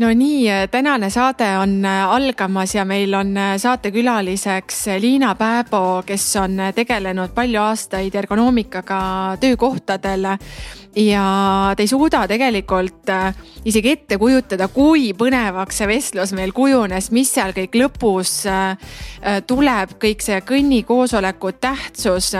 no nii, tänane saade on äh, algamas ja meil on äh, saatekülaliseks äh, Liina Pääbo, kes on tegelenud palju aastaid ergonoomikaga töökohtadel ja te ei suuda tegelikult äh, isegi ette kujutada, kui põnevaks see vestlus meil kujunes, mis seal kõik lõpus äh, äh, tuleb, kõik see kõnnikoosoleku tähtsus,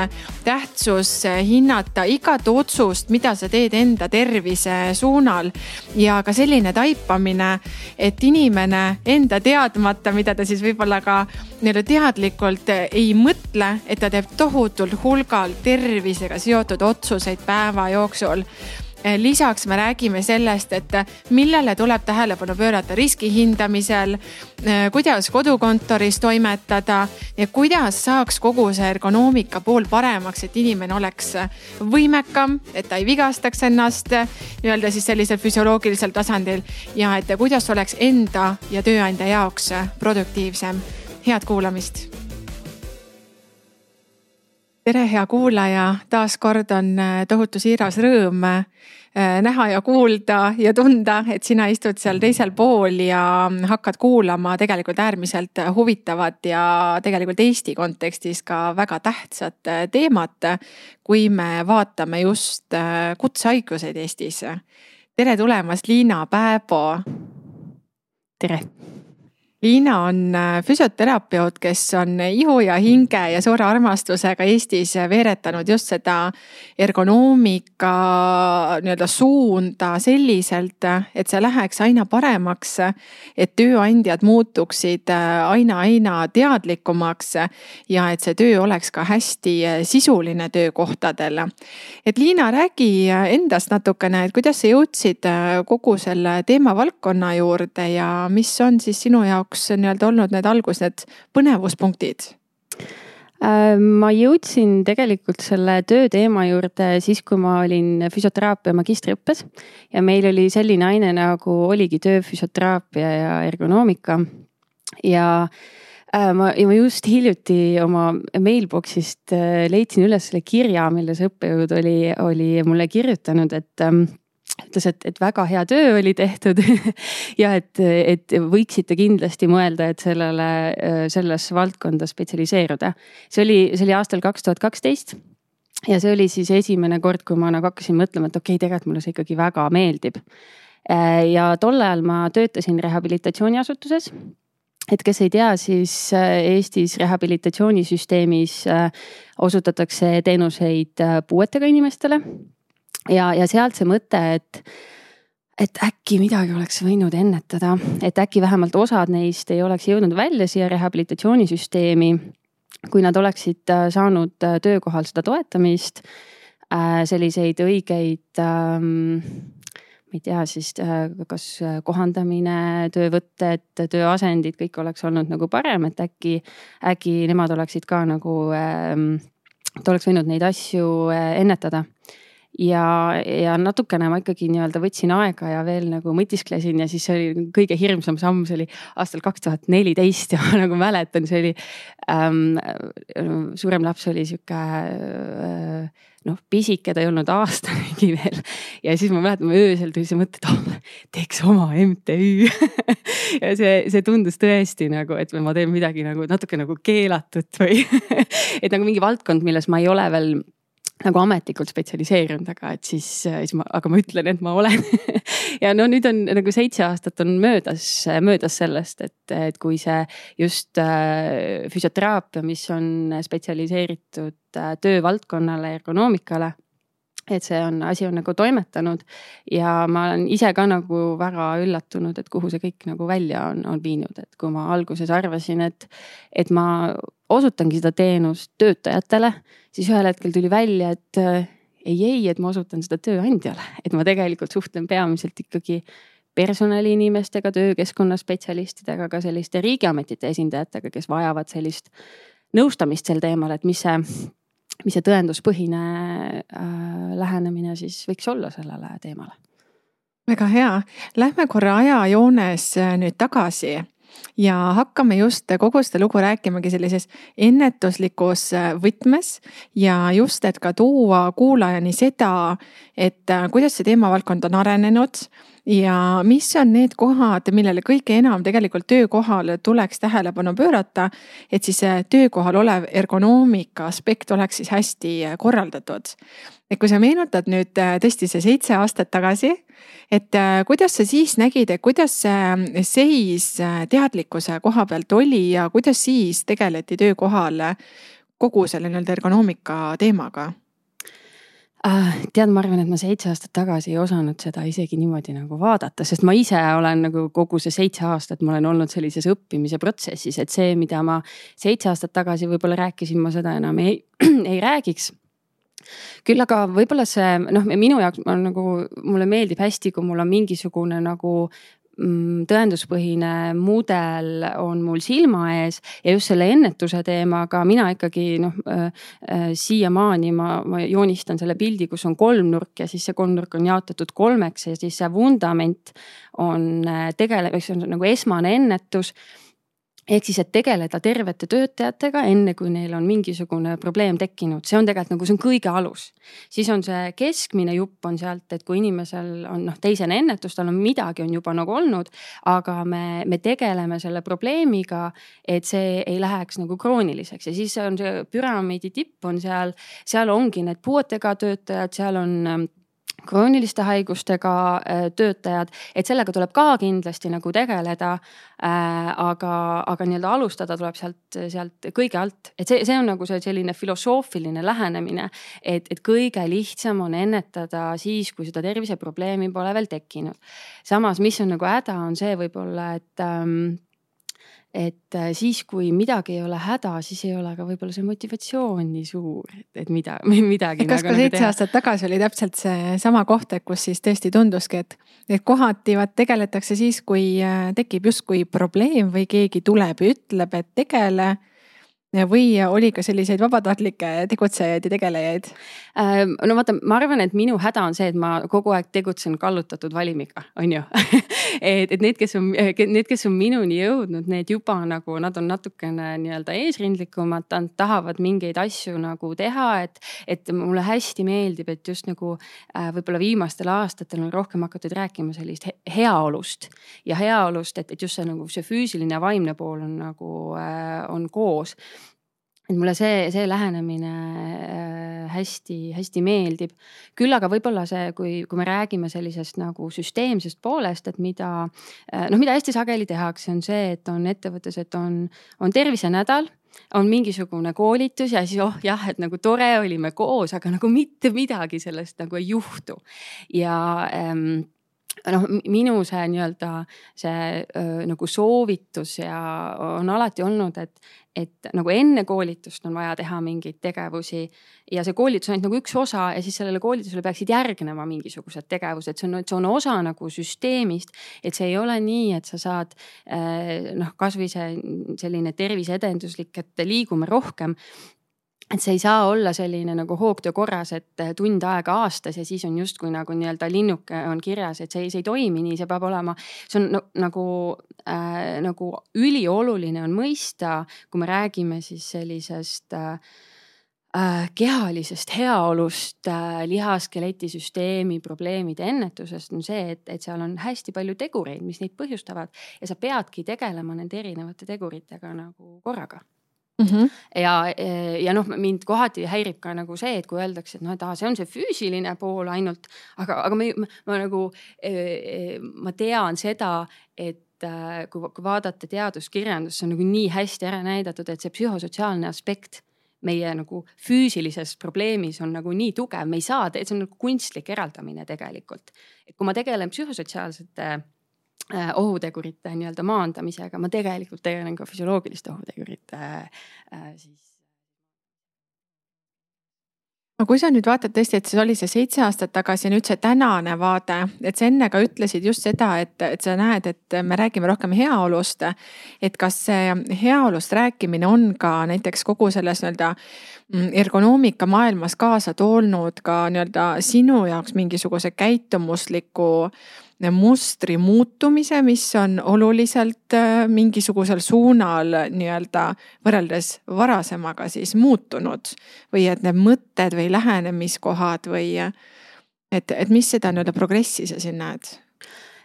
tähtsus hinnata igat otsust, mida sa teed enda tervise suunal. Ja ka selline taipamine, et inimene enda teadmata, mida ta siis võib-olla ka nii-öelda teadlikult ei mõtle, et ta teeb tohutul hulgal tervisega seotud otsuseid päeva jooksul lisaks me räägime sellest, et millele tuleb tähelepanu pöörata riski hindamisel, kuidas kodukontoris toimetada ja kuidas saaks kogu see ergonoomika pool paremaks, et inimene oleks võimekam, et ta ei vigastaks ennast nii-öelda siis sellisel füsioloogilisel tasandil ja et kuidas oleks enda ja tööandja jaoks produktiivsem. Head kuulamist tere, hea kuulaja, taas kord on äh, tohutu siiras rõõm äh, näha ja kuulda ja tunda, et sina istud seal teisel pool ja hakkad kuulama tegelikult äärmiselt huvitavat ja tegelikult Eesti kontekstis ka väga tähtsat äh, teemat. kui me vaatame just kutsehaiguseid Eestis. tere tulemast, Liina Pääbo. tere Liina on äh, füsioterapeut, kes on ihu ja hinge ja suure armastusega Eestis veeretanud just seda ergonoomika nii-öelda suunda selliselt, et see läheks aina paremaks. et tööandjad muutuksid äh, teadlikumaks ja et see töö oleks ka hästi äh, sisuline töökohtadel. et Liina, räägi endast natukene, et kuidas sa jõudsid kogu selle teemavaldkonna juurde ja mis on siis sinu jaoks jaoks nii-öelda olnud need algus, need põnevuspunktid? Äh, ma jõudsin tegelikult selle tööteema juurde siis, kui ma olin füsioteraapia magistriõppes ja meil oli selline aine nagu oligi tööfüsioteraapia ja ergonoomika. ja äh, ma, ja ma just hiljuti oma mailbox'ist äh, leidsin üles selle kirja, mille see õppejõud oli, oli mulle kirjutanud, et ähm, ütles, et, et väga hea töö oli tehtud ja et, et võiksite kindlasti mõelda, et sellele, selles valdkonda spetsialiseeruda. see oli, see oli aastal kaks tuhat kaksteist ja see oli siis esimene kord, kui ma nagu hakkasin mõtlema, et okei okay,, tegelikult mulle see ikkagi väga meeldib. ja tol ajal ma töötasin rehabilitatsiooniasutuses et kes ei tea, siis Eestis rehabilitatsioonisüsteemis osutatakse teenuseid puuetega inimestele ja, ja sealt see mõte, et, et äkki midagi oleks võinud ennetada, et äkki vähemalt osad neist ei oleks jõudnud välja siia rehabilitatsioonisüsteemi. kui nad oleksid äh, saanud äh, töökohal seda toetamist, äh, selliseid õigeid ähm, ma ei tea, siis kas kohandamine, töövõtted, tööasendid, kõik oleks olnud nagu parem, et äkki, äkki nemad oleksid ka nagu, ähm, et oleks võinud neid asju ennetada ja, ja natukene ma ikkagi nii-öelda võtsin aega ja veel nagu mõtisklesin ja siis oli kõige hirmsam samm, see oli aastal kaks tuhat neliteist ja ma nagu mäletan, see oli ähm,. suurem laps oli sihuke äh, noh, pisike, ta ei olnud aastanegi veel. ja siis ma mäletan, öösel tuli see mõte, et oh, teeks oma MTÜ ja see, see tundus tõesti nagu, et ma teen midagi nagu natuke nagu keelatut või et nagu mingi valdkond, milles ma ei ole veel nagu ametlikult spetsialiseerunud, aga et siis, siis ma, aga ma ütlen, et ma olen ja no nüüd on nagu seitse aastat on möödas, möödas sellest, et, et kui see just äh, füsioteraapia, mis on spetsialiseeritud äh, töövaldkonnale, ergonoomikale et see on, asi on nagu toimetanud. Ja ma olen ise ka nagu väga üllatunud, et kuhu see kõik nagu välja on, on viinud, et kui ma alguses arvasin, et, et ma osutangi seda teenust töötajatele, siis ühel hetkel tuli välja, et ei, ei, et ma osutan seda tööandjale, et ma tegelikult suhtlen peamiselt ikkagi personaliinimestega, töökeskkonna spetsialistidega, ka selliste riigiametite esindajatega, kes vajavad sellist nõustamist sel teemal, et mis see, mis see tõenduspõhine äh, lähenemine siis võiks olla sellele teemale? Väga hea, lähme korra ajajoones äh, nüüd tagasi ja hakkame just kogu seda lugu rääkimagi sellises ennetuslikus äh, võtmes ja just, et ka tuua kuulajani seda, et äh, kuidas see teemavaldkond on arenenud ja mis on need kohad, millele kõige enam tegelikult töökohal tuleks tähelepanu pöörata. et siis töökohal olev ergonoomika aspekt oleks siis hästi korraldatud. et kui sa meenutad nüüd tõesti see seitse aastat tagasi et äh, kuidas sa siis nägid, et kuidas see seis äh, teadlikkuse koha pealt oli ja kuidas siis tegeleti töökohal kogu selle nii-öelda ergonoomika teemaga? Uh, tead, ma arvan, et ma seitse aastat tagasi ei osanud seda isegi niimoodi nagu vaadata, sest ma ise olen nagu kogu see seitse aastat, ma olen olnud sellises õppimise protsessis, et see, mida ma seitse aastat tagasi võib-olla rääkisin, ma seda enam ei, ei räägiks. Küll aga võib-olla see noh, minu jaoks on nagu, mulle meeldib hästi, kui mul on mingisugune nagu tõenduspõhine mudel on mul silma ees ja just selle ennetuse teemaga mina ikkagi noh äh, äh, siiamaani ma, ma joonistan selle pildi, kus on kolmnurk ja siis see kolmnurk on jaotatud kolmeks ja siis see vundament on äh, tegele-, see on nagu esmane ennetus ehk siis, et tegeleda tervete töötajatega, enne kui neil on mingisugune probleem tekkinud, see on tegelikult nagu, see on kõige alus. siis on see keskmine jupp on sealt, et kui inimesel on noh, teisene ennetus, tal on midagi on juba nagu olnud, aga me, me tegeleme selle probleemiga, et see ei läheks nagu krooniliseks ja siis on see püramiidi tipp on seal, seal ongi need puuetega töötajad, seal on krooniliste haigustega äh, töötajad, et sellega tuleb ka kindlasti nagu tegeleda äh,. aga, aga nii-öelda alustada tuleb sealt, sealt kõige alt, et see, see on nagu see selline filosoofiline lähenemine. et, et kõige lihtsam on ennetada siis, kui seda terviseprobleemi pole veel tekkinud. samas, mis on nagu häda, on see võib-olla, et ähm, et äh, siis, kui midagi ei ole häda, siis ei ole ka võib-olla see motivatsioon nii suur, et, et mida, midagi. kas nagu ka seitse aastat tagasi oli täpselt seesama koht, et kus siis tõesti tunduski, et, et kohati vaat tegeletakse siis, kui äh, tekib justkui probleem või keegi tuleb ja ütleb, et tegele või oli ka selliseid vabatahtlikke tegutsejaid ja tegelejaid? Ähm, no vaata, ma arvan, et minu häda on see, et ma kogu aeg tegutsen kallutatud valimiga, on ju et, et need, kes on, need, kes on minuni jõudnud, need juba nagu nad on natukene nii-öelda eesrindlikumad, nad tahavad mingeid asju nagu teha, et, et mulle hästi meeldib, et just nagu äh, võib-olla viimastel aastatel on rohkem hakatud rääkima sellist heaolust. Ja heaolust, et, et just see nagu see füüsiline ja vaimne pool on nagu äh, on koos et mulle see, see lähenemine hästi-hästi äh, meeldib. küll aga võib-olla see, kui, kui me räägime sellisest nagu süsteemsest poolest, et mida äh, noh, mida hästi sageli tehakse, on see, et on ettevõttes, et on, on tervisenädal on mingisugune koolitus ja siis oh jah, et nagu tore olime koos, aga nagu mitte midagi sellest nagu ei juhtu. ja ähm, noh, minu see nii-öelda see öö, nagu soovitus ja on alati olnud, et, et nagu enne koolitust on vaja teha mingeid tegevusi. ja see koolitus on ainult nagu üks osa ja siis sellele koolitusele peaksid järgnema mingisugused tegevused, see on, see on osa nagu süsteemist. et see ei ole nii, et sa saad noh, kasvõi see selline terviseedenduslik, et liigume rohkem et see ei saa olla selline nagu hoogtöö korras, et tund aega aastas ja siis on justkui nagu nii-öelda linnuke on kirjas, et see see ei toimi nii, see peab olema, see on no, nagu äh,, nagu ülioluline on mõista, kui me räägime siis sellisest äh, äh kehalisest heaolust äh,, liha-skeletisüsteemi probleemide ennetusest on see, et, et seal on hästi palju tegureid, mis neid põhjustavad ja sa peadki tegelema nende erinevate teguritega nagu korraga Mm -hmm. ja, ja noh, mind kohati häirib ka nagu see, et kui öeldakse, et noh, et aa, see on see füüsiline pool ainult, aga, aga ma, ma, ma nagu, ma tean seda, et äh, kui, kui vaadata teaduskirjandust, see on nagu nii hästi ära näidatud, et see psühhosotsiaalne aspekt meie nagu füüsilises probleemis on nagu nii tugev, me ei saa, see on nagu kunstlik eraldamine tegelikult. et kui ma tegelen psühhosotsiaalsete Äh, ohutegurite nii-öelda maandamisega, ma tegelikult tegelen ka füsioloogiliste ohutegurite äh, siis aga kui sa nüüd vaatad tõesti, et see oli see seitse aastat tagasi ja nüüd see tänane vaade, et sa enne ka ütlesid just seda, et, et sa näed, et me räägime rohkem heaolust. et kas see heaolust rääkimine on ka näiteks kogu selles nii-öelda mm, ergonoomika maailmas kaasa toonud ka nii-öelda sinu jaoks mingisuguse käitumusliku mustri muutumise, mis on oluliselt äh, mingisugusel suunal nii-öelda võrreldes varasemaga siis muutunud. või et need mõtted või lähenemiskohad või et, et mis seda nii-öelda progressi sa siin näed?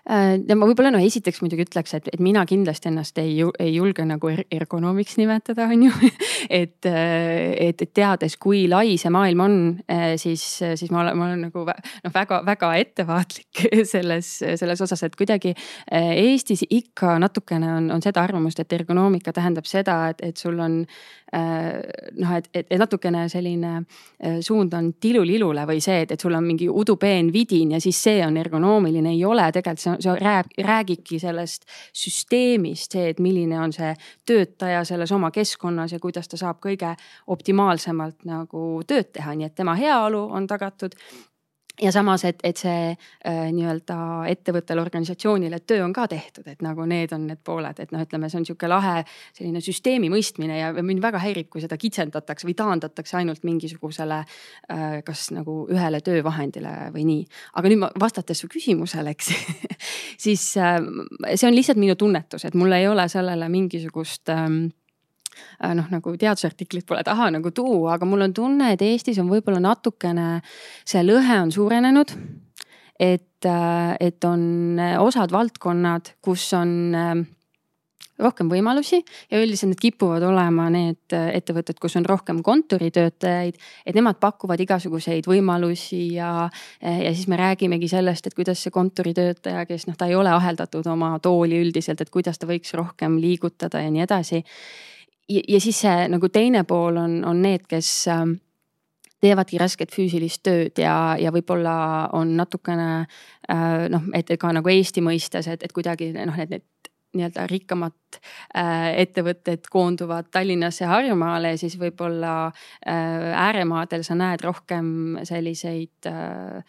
Äh, ja ma võib-olla no esiteks muidugi ütleks, et, et mina kindlasti ennast ei, ei julge nagu er ergonoomiks nimetada, on ju. et, äh, et, et teades, kui lai see maailm on, äh, siis, siis ma olen, ma olen nagu noh, väga-väga ettevaatlik selles, selles osas, et kuidagi Eestis ikka natukene on, on seda arvamust, et ergonoomika tähendab seda, et, et sul on noh, et, et natukene selline suund on tilulilule või see, et, et sul on mingi udupeen vidin ja siis see on ergonoomiline, ei ole, tegelikult see on see rääb, räägibki sellest süsteemist, see, et milline on see töötaja selles oma keskkonnas ja kuidas ta saab kõige optimaalsemalt nagu tööd teha, nii et tema heaolu on tagatud ja samas, et, et see äh, nii-öelda ettevõttele, organisatsioonile töö on ka tehtud, et nagu need on need pooled, et noh, ütleme, see on sihuke lahe selline süsteemi mõistmine ja mind väga häirib, kui seda kitsendatakse või taandatakse ainult mingisugusele äh, kas nagu ühele töövahendile või nii. aga nüüd ma vastates su küsimusele, eks siis äh, see on lihtsalt minu tunnetus, et mul ei ole sellele mingisugust ähm, Äh, noh, nagu teadusartiklit pole taha nagu tuua, aga mul on tunne, et Eestis on võib-olla natukene see lõhe on suurenenud. et, äh, et on osad valdkonnad, kus on äh, rohkem võimalusi ja üldiselt need kipuvad olema need ettevõtted, kus on rohkem kontoritöötajaid, et nemad pakuvad igasuguseid võimalusi ja, ja siis me räägimegi sellest, et kuidas see kontoritöötaja, kes noh, ta ei ole aheldatud oma tooli üldiselt, et kuidas ta võiks rohkem liigutada ja nii edasi ja, ja siis see nagu teine pool on, on need, kes äh, teevadki rasket füüsilist tööd ja, ja võib-olla on natukene äh, noh, et ka nagu Eesti mõistes, et, et kuidagi noh, need, need nii-öelda rikkamad äh, ettevõtted koonduvad Tallinnasse ja Harjumaale, siis võib-olla äh, ääremaadel sa näed rohkem selliseid äh,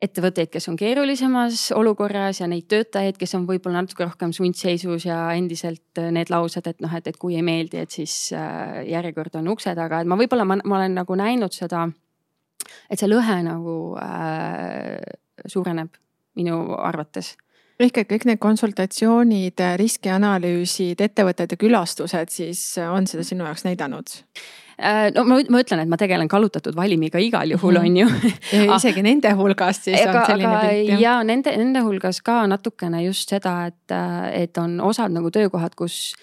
ettevõtteid, kes on keerulisemas olukorras ja neid töötajaid, kes on võib-olla natuke rohkem sundseisus ja endiselt äh, need laused, et noh, et, et kui ei meeldi, et siis äh, järjekord on ukse taga, et ma võib-olla ma, ma olen nagu näinud seda, et see lõhe nagu äh, suureneb minu arvates ehk et kõik need konsultatsioonid, riskianalüüsid, ettevõtete külastused siis on seda sinu jaoks näidanud? Äh, no ma, ma ütlen, et ma tegelen kallutatud valimiga igal juhul mm, -hmm. on ju isegi nende hulgast siis aga, on selline pilt. ja nende, nende hulgas ka natukene just seda, et, et on osad nagu töökohad, kus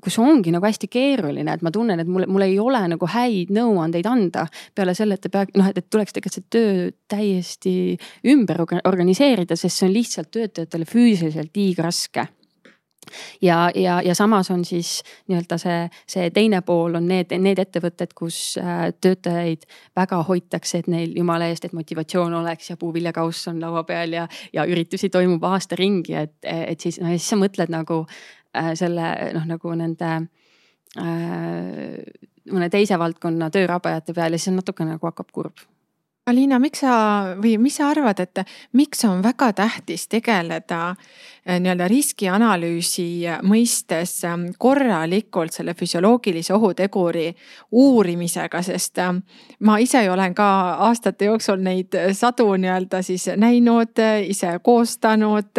kus ongi nagu hästi keeruline, et ma tunnen, et mul, mul ei ole nagu häid nõuandeid anda. peale selle, et te pea, noh, et tuleks tegelikult see töö täiesti ümber organiseerida, sest see on lihtsalt töötajatele füüsiliselt liiga raske ja, ja, ja samas on siis nii-öelda see, see teine pool on need, need ettevõtted, kus äh, töötajaid väga hoitakse, et neil jumala eest, et motivatsioon oleks ja puuviljakauss on laua peal ja, ja üritusi toimub aasta ringi, et, et siis, no ja siis sa mõtled nagu äh, selle noh, nagu nende äh, mõne teise valdkonna töörabajate peal ja siis on natukene nagu hakkab kurb. Aliina, miks sa või mis sa arvad, et miks on väga tähtis tegeleda nii-öelda riskianalüüsi mõistes eh, korralikult selle füsioloogilise ohuteguri uurimisega, sest eh, ma ise olen ka aastate jooksul neid sadu nii-öelda siis näinud, ise koostanud,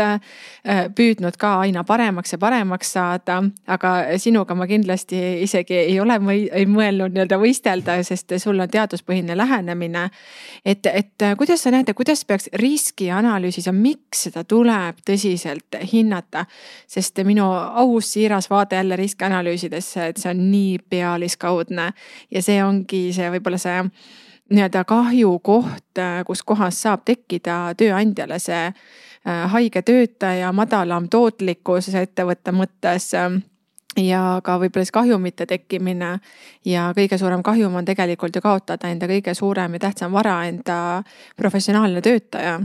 püüdnud ka aina paremaks ja paremaks saada, aga sinuga ma kindlasti isegi ei ole mõelnud nii-öelda võistelda, sest sul on teaduspõhine lähenemine. Et, et äh, kuidas sa näed, kuidas peaks riskianalüüsis ja miks seda tuleb tõsiselt hinnata? sest minu aus siiras vaade jälle riskianalüüsidesse, et see on nii pealiskaudne ja see ongi see võib-olla see nii-öelda kahjukoht, kus kohas saab tekkida tööandjale see äh, haige töötaja, madalam tootlikkus ettevõtte mõttes ja ka võib-olla siis kahjumite tekkimine. ja kõige suurem kahjum on tegelikult ju kaotada enda kõige suurem ja tähtsam vara, enda professionaalne töötaja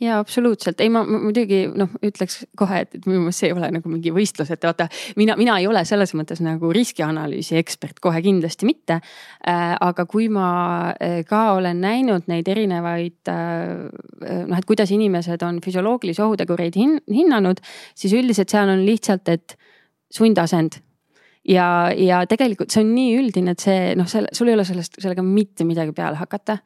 ja absoluutselt, ei ma muidugi noh, ütleks kohe, et, et minu meelest see ei ole nagu mingi võistlus, et vaata. mina, mina ei ole selles mõttes nagu riskianalüüsi ekspert, kohe kindlasti mitte äh,. aga kui ma äh, ka olen näinud neid erinevaid äh, noh, et kuidas inimesed on füsioloogilisi ohutegureid hin, hinnanud, siis üldiselt seal on lihtsalt, et sundasend ja, ja tegelikult see on nii üldine, et see noh, selle, sul ei ole sellest, sellega mitte midagi peale hakata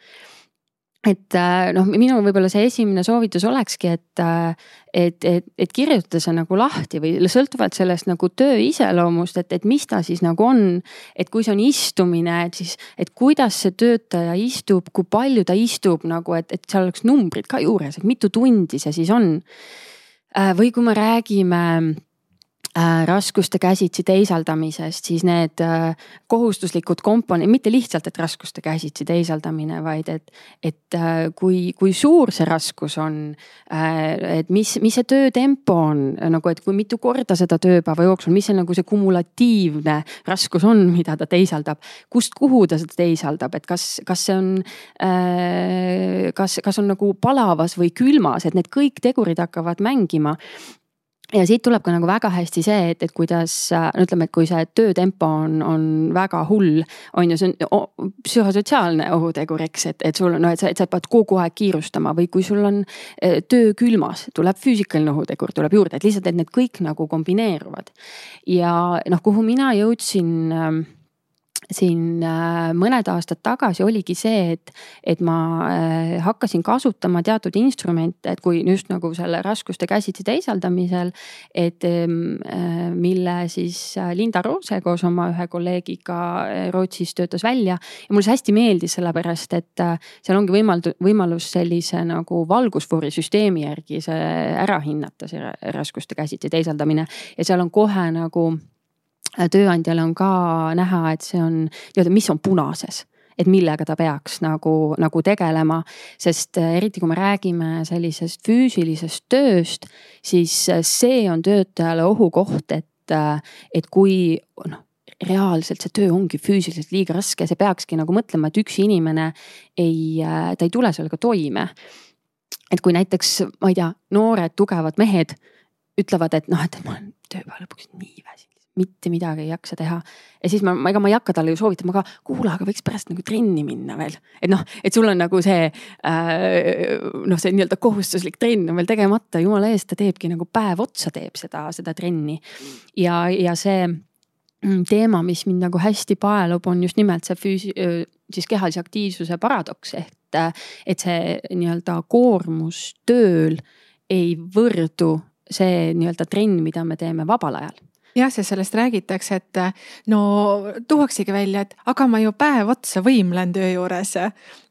et äh, noh, minu võib-olla see esimene soovitus olekski, et, äh, et, et, et kirjuta see nagu lahti või sõltuvalt sellest nagu töö iseloomust, et, et mis ta siis nagu on. et kui see on istumine, et siis, et kuidas see töötaja istub, kui palju ta istub nagu, et, et seal oleks numbrid ka juures, et mitu tundi see siis on. Äh, või kui me räägime raskuste käsitsi teisaldamisest, siis need äh, kohustuslikud komponendid, mitte lihtsalt, et raskuste käsitsi teisaldamine, vaid et, et äh, kui, kui suur see raskus on. et mis, mis see töötempo on nagu, et kui mitu korda seda tööpäeva jooksul, mis see nagu see kumulatiivne raskus on, mida ta teisaldab. kust, kuhu ta seda teisaldab, et kas, kas see on, kas, kas on nagu palavas või külmas, et need kõik tegurid hakkavad mängima ja siit tuleb ka nagu väga hästi see, et, et kuidas no ütleme, et kui see töötempo on, on väga hull, on ju, see on psühhosotsiaalne ohutegur, eks, et, et sul on noh, et sa, et sa pead kogu aeg kiirustama või kui sul on eh, töö külmas, tuleb füüsikaline ohutegur tuleb juurde, et lihtsalt, et need kõik nagu kombineeruvad. ja noh, kuhu mina jõudsin ähm, siin äh, mõned aastad tagasi oligi see, et, et ma äh, hakkasin kasutama teatud instrumente, et kui just nagu selle raskuste käsitsi teisaldamisel. et ähm, äh, mille siis Linda Roose koos oma ühe kolleegiga Rootsis töötas välja ja mulle see hästi meeldis, sellepärast et seal ongi võimald-, võimalus sellise nagu valgusfoorisüsteemi järgi see ära hinnata, see raskuste käsitsi teisaldamine ja seal on kohe nagu tööandjal on ka näha, et see on nii-öelda, mis on punases et millega ta peaks nagu, nagu tegelema. sest äh, eriti kui me räägime sellisest füüsilisest tööst, siis äh, see on töötajale ohukoht, et, äh, et kui noh reaalselt see töö ongi füüsiliselt liiga raske, see peakski nagu mõtlema, et üks inimene ei, ta ei tule sellega toime. et kui näiteks, ma ei tea, noored tugevad mehed ütlevad, et noh, et ma olen tööpäeva lõpuks nii väsinud mitte midagi ei jaksa teha. ja siis ma, ma, ega ma ei hakka talle ju soovitama ka, kuule, aga võiks pärast nagu trenni minna veel. et noh, et sul on nagu see äh, noh, see nii-öelda kohustuslik trenn on veel tegemata, jumala eest, ta teebki nagu päev otsa teeb seda, seda trenni. ja, ja see mm, teema, mis mind nagu hästi paelub, on just nimelt see füüsi-, siis kehalise aktiivsuse paradoks ehk et see nii-öelda koormus tööl ei võrdu see nii-öelda trenn, mida me teeme vabal ajal jah, sest sellest räägitakse, et no tuuaksegi välja, et aga ma ju päev otsa võimlen töö juures.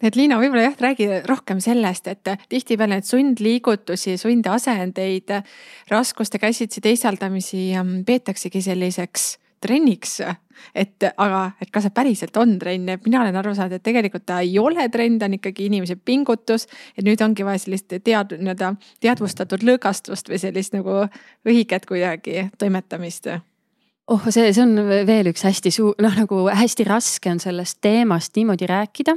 et Liina, võib-olla jah, räägi rohkem sellest, et tihtipeale neid sundliigutusi, sundasendeid, raskuste käsitsi teisaldamisi peetaksegi selliseks trenniks. et aga, et kas see päriselt on trenn, et mina olen aru saanud, et tegelikult ta ei ole trenn, ta on ikkagi inimese pingutus. et nüüd ongi vaja sellist tead-, nii-öelda teadvustatud lõõgastust või sellist nagu õiget kuidagi toimetamist oh, see, see on veel üks hästi suur, noh nagu hästi raske on sellest teemast niimoodi rääkida.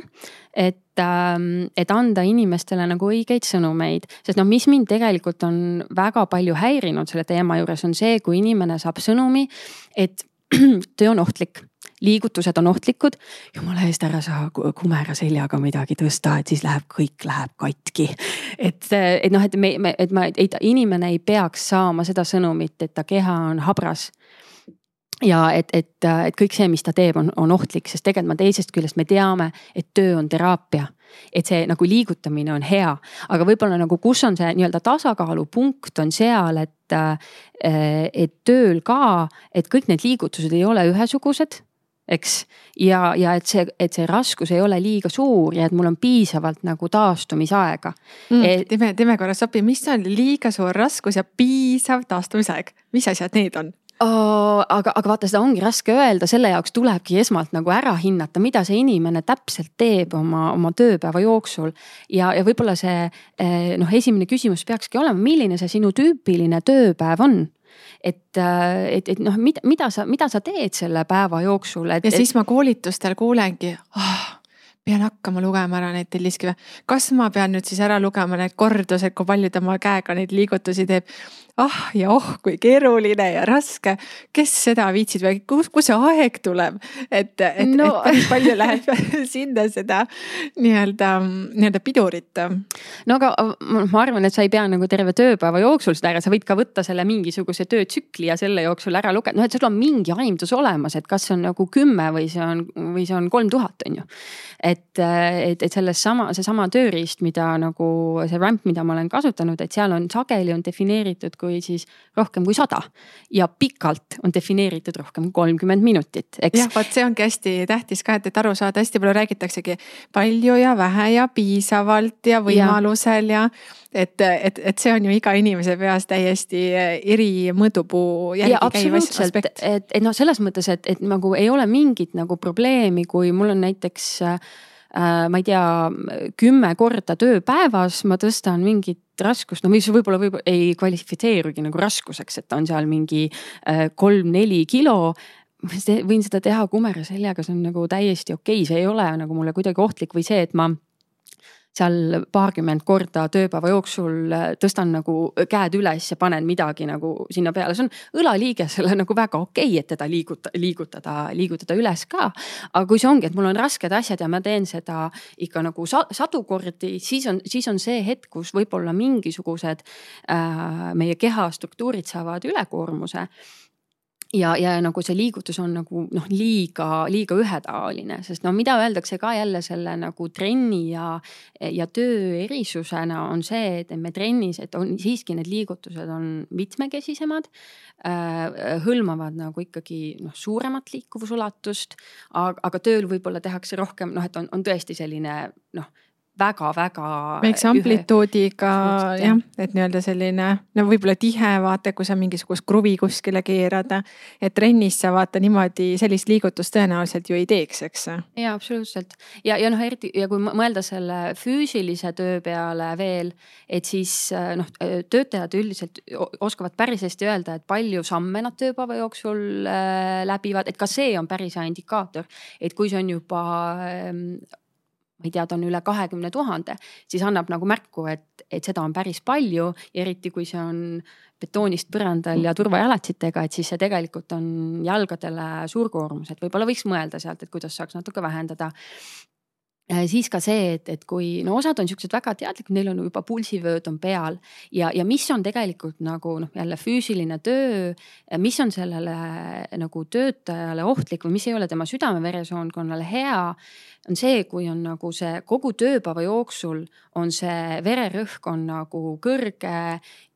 et, ähm, et anda inimestele nagu õigeid sõnumeid, sest noh, mis mind tegelikult on väga palju häirinud selle teema juures, on see, kui inimene saab sõnumi, et töö on ohtlik liigutused on ohtlikud. jumala eest, ära sa kumera seljaga midagi tõsta, et siis läheb, kõik läheb katki. et, et noh, et me, me, et ma, et inimene ei peaks saama seda sõnumit, et ta keha on habras ja et, et, et kõik see, mis ta teeb, on, on ohtlik, sest tegelikult me teisest küljest me teame, et töö on teraapia et see nagu liigutamine on hea, aga võib-olla nagu, kus on see nii-öelda tasakaalupunkt on seal, et, äh, et tööl ka, et kõik need liigutused ei ole ühesugused eks. ja, ja et see, et see raskus ei ole liiga suur ja et mul on piisavalt nagu taastumisaega mm,. Et... teeme, teeme korra sopi, mis on liiga suur raskus ja piisav taastumisaeg, mis asjad need on? Oh, aga, aga vaata, seda ongi raske öelda, selle jaoks tulebki esmalt nagu ära hinnata, mida see inimene täpselt teeb oma, oma tööpäeva jooksul. ja, ja võib-olla see eh, noh, esimene küsimus peakski olema, milline see sinu tüüpiline tööpäev on et, eh, et, et noh, mida, mida sa, mida sa teed selle päeva jooksul, et. ja siis ma koolitustel kuulengi oh,, pean hakkama lugema ära neid telliskive. kas ma pean nüüd siis ära lugema need kordused, kui palju ta oma käega neid liigutusi teeb? Ah ja oh, kui keeruline ja raske, kes seda viitsib või kus, kus see aeg tuleb, et, et no., et päris palju läheb sinna seda nii-öelda, nii-öelda pidurit. no aga ma arvan, et sa ei pea nagu terve tööpäeva jooksul seda ära, sa võid ka võtta selle mingisuguse töötsükli ja selle jooksul ära lugeda, noh, et sul on mingi aimdus olemas, et kas see on nagu kümme või see on, või see on kolm tuhat, on ju. et, et, et selles sama, seesama tööriist, mida nagu see ramp, mida ma olen kasutanud, et seal on sageli on defineeritud kui kui siis rohkem kui sada. ja pikalt on defineeritud rohkem kui kolmkümmend minutit, eks. jah, vot see ongi hästi tähtis ka, et, et aru saada, hästi palju räägitaksegi palju ja vähe ja piisavalt ja võimalusel ja, ja et, et, et see on ju iga inimese peas täiesti eri mõõdupuu järgi käiv aspekt. et, et noh, selles mõttes, et, et nagu ei ole mingit nagu probleemi, kui mul on näiteks äh, ma ei tea, kümme korda tööpäevas ma tõstan mingit raskust, no mis võib-olla võib ei kvalifitseerugi nagu raskuseks, et on seal mingi äh, kolm-neli kilo võin seda teha kumera seljaga, see on nagu täiesti okei okay., see ei ole nagu mulle kuidagi ohtlik või see, et ma seal paarkümmend korda tööpäeva jooksul äh, tõstan nagu käed üles ja panen midagi nagu sinna peale, see on õlaliigesele nagu väga okei okay,, et teda liiguta, liigutada, liigutada üles ka. aga kui see ongi, et mul on rasked asjad ja ma teen seda ikka nagu sadu kordi, siis on, siis on see hetk, kus võib-olla mingisugused äh, meie keha struktuurid saavad ülekoormuse ja, ja nagu see liigutus on nagu noh, liiga, liiga ühetaoline, sest no mida öeldakse ka jälle selle nagu trenni ja, ja töö erisusena on see, et me trennis, et on siiski need liigutused on mitmekesisemad äh,. hõlmavad nagu ikkagi noh, suuremat liikuvusulatust, aga, aga tööl võib-olla tehakse rohkem noh, et on, on tõesti selline noh väga-väga. väikse amplituudiga jah, et nii-öelda selline no võib-olla tihe vaata, kui sa mingisugust kruvi kuskile keerad. et trennis sa vaata niimoodi sellist liigutust tõenäoliselt ju ei teeks, eks. ja absoluutselt ja, ja noh, eriti ja kui mõelda selle füüsilise töö peale veel, et siis noh, töötajad üldiselt oskavad päris hästi öelda, et palju samme nad tööpäeva jooksul äh, läbivad, et ka see on päris hea indikaator, et kui see on juba ähm, ma ei tea, ta on üle kahekümne tuhande, siis annab nagu märku, et, et seda on päris palju eriti kui see on betoonist põrandal ja turvajalatsitega, et siis see tegelikult on jalgadele suur koormus, et võib-olla võiks mõelda sealt, et kuidas saaks natuke vähendada Äh, siis ka see, et, et kui no osad on siuksed väga teadlikud, neil on juba pulsivööd on peal ja, ja mis on tegelikult nagu noh, jälle füüsiline töö, mis on sellele nagu töötajale ohtlik või mis ei ole tema südame-veresoonkonnale hea. On see, kui on nagu see kogu tööpäeva jooksul on see vererõhk on nagu kõrge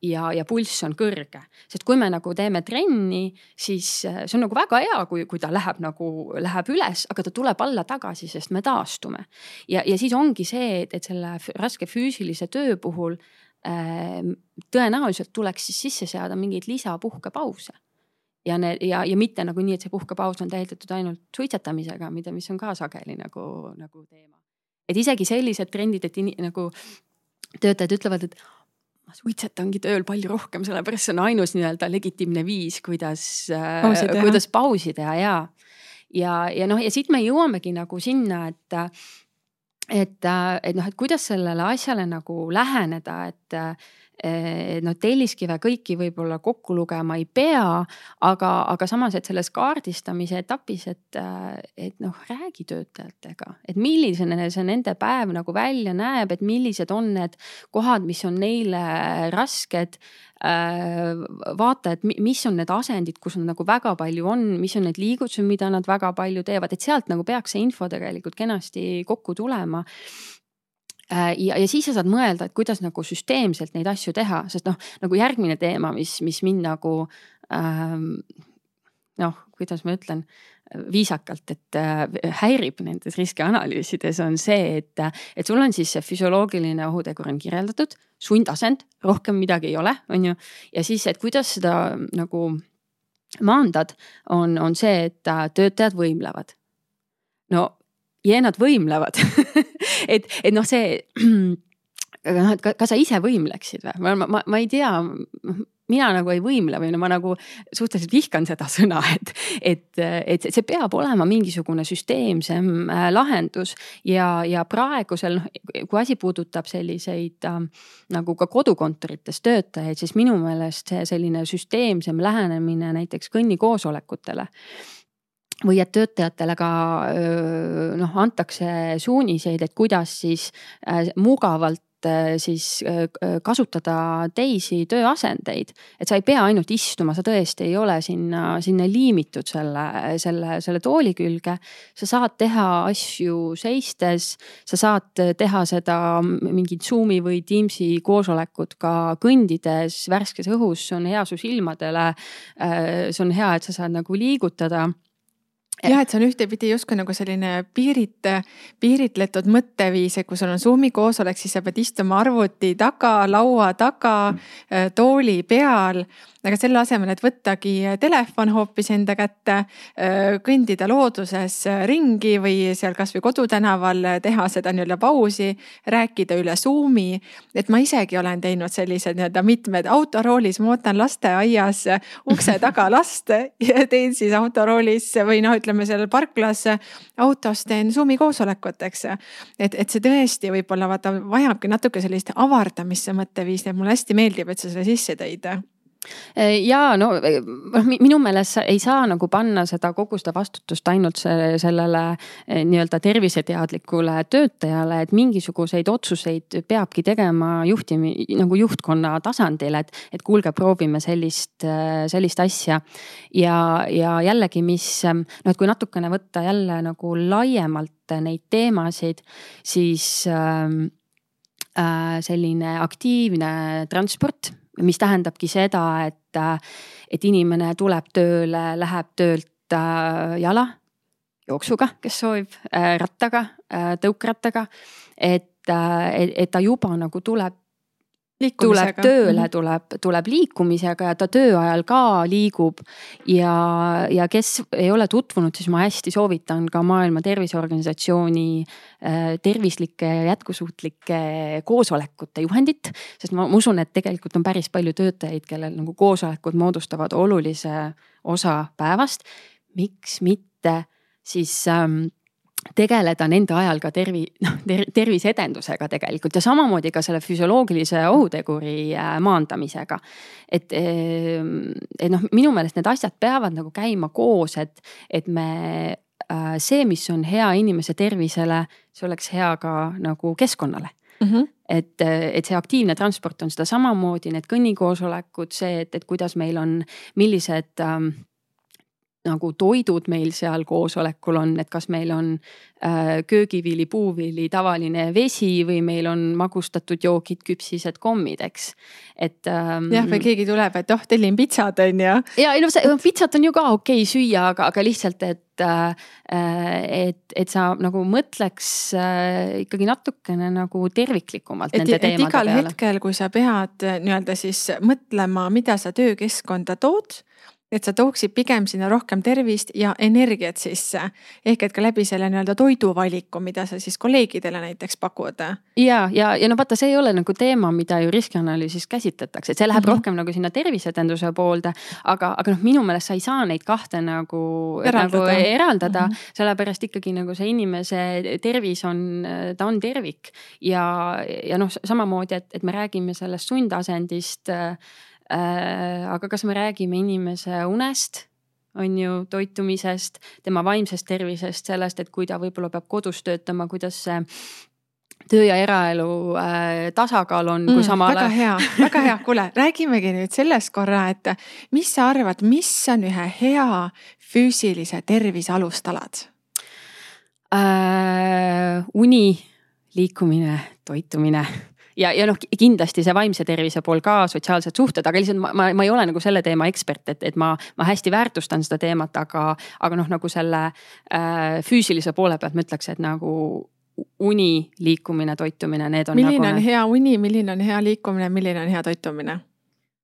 ja, ja pulss on kõrge. sest kui me nagu teeme trenni, siis äh, see on nagu väga hea, kui, kui ta läheb nagu, läheb üles, aga ta tuleb alla tagasi, sest me taastume. ja, ja siis ongi see, et, et selle raske füüsilise töö puhul äh, tõenäoliselt tuleks siis sisse seada mingeid lisapuhkepause ja need ja, ja mitte nagu nii, et see puhkepaus on täidetud ainult suitsetamisega, mida, mis on ka sageli nagu, nagu teema. et isegi sellised trendid, et in, nagu töötajad ütlevad, et ma suitsetangi tööl palju rohkem, sellepärast see on ainus nii-öelda legitiimne viis, kuidas, kuidas pausi teha ja. ja, ja noh, ja siit me jõuamegi nagu sinna, et, et, et noh, et kuidas sellele asjale nagu läheneda, et noh, telliskive kõiki võib-olla kokku lugema ei pea, aga, aga samas, et selles kaardistamise etapis, et, et noh, räägi töötajatega, et milline see nende päev nagu välja näeb, et millised on need kohad, mis on neile rasked. Eh, vaata, et mis on need asendid, kus nad nagu väga palju on, mis on need liigutused, mida nad väga palju teevad, et sealt nagu peaks see info tegelikult kenasti kokku tulema ja, ja siis sa saad mõelda, et kuidas nagu süsteemselt neid asju teha, sest noh, nagu järgmine teema, mis, mis mind nagu ähm, noh, kuidas ma ütlen viisakalt, et äh, häirib nendes riskianalüüsides on see, et, et sul on siis see füsioloogiline ohutegur on kirjeldatud, sundasend, rohkem midagi ei ole, on ju. ja siis, et kuidas seda nagu maandad, on, on see, et töötajad võimlevad. no jeenad võimlevad et, et noh, see aga noh, et ka, kas sa ise võimleksid või? ma, ma, ma ei tea, mina nagu ei võimle või no ma nagu suhteliselt vihkan seda sõna, et, et, et see peab olema mingisugune süsteemsem äh, lahendus ja, ja praegusel noh, kui asi puudutab selliseid äh, nagu ka kodukontorites töötajaid, siis minu meelest see selline süsteemsem lähenemine näiteks kõnnikoosolekutele või et töötajatele ka noh, antakse suuniseid, et kuidas siis äh, mugavalt Äh, siis äh, kasutada teisi tööasendeid. et sa ei pea ainult istuma, sa tõesti ei ole sinna, sinna liimitud selle, selle, selle tooli külge. sa saad teha asju seistes, sa saad teha seda mingit Zoom'i või Teams'i koosolekut ka kõndides värskes õhus, see on hea su silmadele. see on hea, et sa saad nagu liigutada jah, et see on ühtepidi justkui nagu selline piirit, piiritletud mõtteviis, et kui sul on Zoom'i koosolek, siis sa pead istuma arvuti taga, laua taga, tooli peal aga selle asemel, et võttagi telefon hoopis enda kätte, kõndida looduses ringi või seal kasvõi kodutänaval teha seda nii-öelda pausi, rääkida üle Zoom'i. et ma isegi olen teinud sellised nii-öelda mitmed autoroolis, ma ootan lasteaias ukse taga last ja teen siis autoroolis või noh, ütleme seal parklas autos teen Zoom'i koosolekut, eks. et, et see tõesti võib-olla vaata vajabki natuke sellist avardamist, see mõtteviis, nii et mulle hästi meeldib, et sa selle sisse tõid ja no äh, minu meelest ei saa nagu panna seda kogu seda vastutust ainult sellele äh, nii-öelda terviseteadlikule töötajale, et mingisuguseid otsuseid peabki tegema juhtimi nagu juhtkonna tasandil, et, et kuulge, proovime sellist, sellist asja. ja, ja jällegi, mis noh, et kui natukene võtta jälle nagu laiemalt neid teemasid, siis ähm, äh, selline aktiivne transport mis tähendabki seda, et, et inimene tuleb tööle, läheb töölt äh, jala, jooksuga, kes soovib, äh, rattaga, äh, tõukrattaga. et, et ta juba nagu tuleb tuleb tööle, mhm. tuleb, tuleb liikumisega ja ta töö ajal ka liigub. ja, ja kes ei ole tutvunud, siis ma hästi soovitan ka Maailma Terviseorganisatsiooni äh, tervislike ja jätkusuutlike koosolekute juhendit. sest ma, ma usun, et tegelikult on päris palju töötajaid, kellel nagu koosolekud moodustavad olulise osa päevast. miks mitte siis ähm, tegeleda nende ajal ka tervi-, noh ter, terviseedendusega tegelikult ja samamoodi ka selle füsioloogilise ohuteguri äh, maandamisega. et, ehm, et noh, minu meelest need asjad peavad nagu käima koos, et, et me äh, see, mis on hea inimese tervisele, see oleks hea ka nagu keskkonnale mm. -hmm et, et see aktiivne transport on seda samamoodi, need kõnnikoosolekud, see, et, et kuidas meil on, millised ähm, nagu toidud meil seal koosolekul on, et kas meil on äh, köögiviili, puuviili, tavaline vesi või meil on magustatud joogid, küpsised, kommid, eks. et ähm,. jah, või keegi tuleb, et oh, tellin pitsat on ju. ja ei no see no, pitsat on ju ka okei okay süüa, aga, aga lihtsalt, et äh,, et, et sa nagu mõtleks äh, ikkagi natukene nagu terviklikumalt et, nende teemade peale. igal hetkel, kui sa pead nii-öelda siis mõtlema, mida sa töökeskkonda tood et sa tooksid pigem sinna rohkem tervist ja energiat sisse. ehk et ka läbi selle nii-öelda toiduvaliku, mida sa siis kolleegidele näiteks pakud. ja, ja, ja no vaata, see ei ole nagu teema, mida ju riskianalüüsis käsitletakse, et see läheb mm -hmm. rohkem nagu sinna terviseedenduse poolde. aga, aga noh, minu meelest sa ei saa neid kahte nagu eraldada, nagu eraldada mm, -hmm. sellepärast ikkagi nagu see inimese tervis on, ta on tervik ja, ja noh, samamoodi, et, et me räägime sellest sundasendist aga kas me räägime inimese unest, on ju, toitumisest, tema vaimsest tervisest, sellest, et kui ta võib-olla peab kodus töötama, kuidas see töö ja eraelu äh, tasakaal on, kui mm, samal ajal. väga hea, väga hea, kuule, räägimegi nüüd sellest korra, et mis sa arvad, mis on ühe hea füüsilise tervise alustalad äh,? uni, liikumine, toitumine ja, ja noh, kindlasti see vaimse tervise pool ka, sotsiaalsed suhted, aga lihtsalt ma, ma, ma ei ole nagu selle teema ekspert, et, et ma, ma hästi väärtustan seda teemat, aga, aga noh, nagu selle äh, füüsilise poole pealt ma ütleks, et nagu uni, liikumine, toitumine, need on. milline nagu on need... hea uni, milline on hea liikumine, milline on hea toitumine?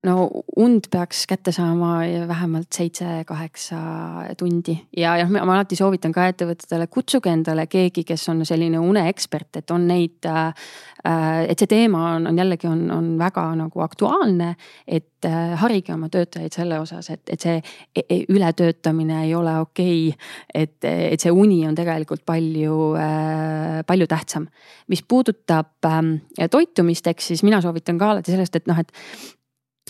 No und peaks kätte saama vähemalt seitse-kaheksa tundi ja, jah, ma alati soovitan ka ettevõtetele, kutsuge endale keegi, kes on selline uneekspert, et on neid äh,. et see teema on, on jällegi on, on väga nagu aktuaalne, et äh, harige oma töötajaid selle osas, et, et see e, e, ületöötamine ei ole okei okay,. et, et see uni on tegelikult palju äh,, palju tähtsam. mis puudutab äh, toitumist, eks siis mina soovitan ka alati sellest, et noh, et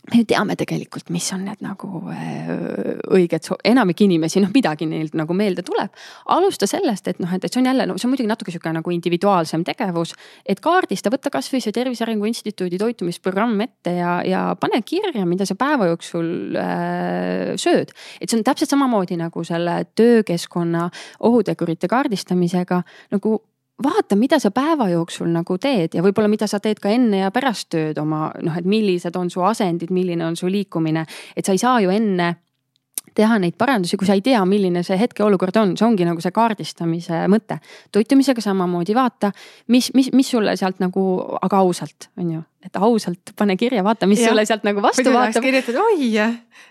me ju teame tegelikult, mis on need nagu äh, õiged, enamik inimesi, noh midagi neilt nagu meelde tuleb. alusta sellest, et noh, et, et see on jälle, no see on muidugi natuke sihuke nagu individuaalsem tegevus. et kaardista, võtta kasvõi see Tervise Arengu Instituudi toitumisprogramm ette ja, ja pane kirja, mida sa päeva jooksul äh, sööd. et see on täpselt samamoodi nagu selle töökeskkonna ohutegurite kaardistamisega nagu vaata, mida sa päeva jooksul nagu teed ja võib-olla, mida sa teed ka enne ja pärast tööd oma noh, et millised on su asendid, milline on su liikumine. et sa ei saa ju enne teha neid parandusi, kui sa ei tea, milline see hetkeolukord on, see ongi nagu see kaardistamise mõte. toitumisega samamoodi vaata, mis, mis, mis sulle sealt nagu, aga ausalt, on ju, et ausalt pane kirja, vaata, mis ja. sulle sealt nagu vastu vaatab. kirjutad, oi,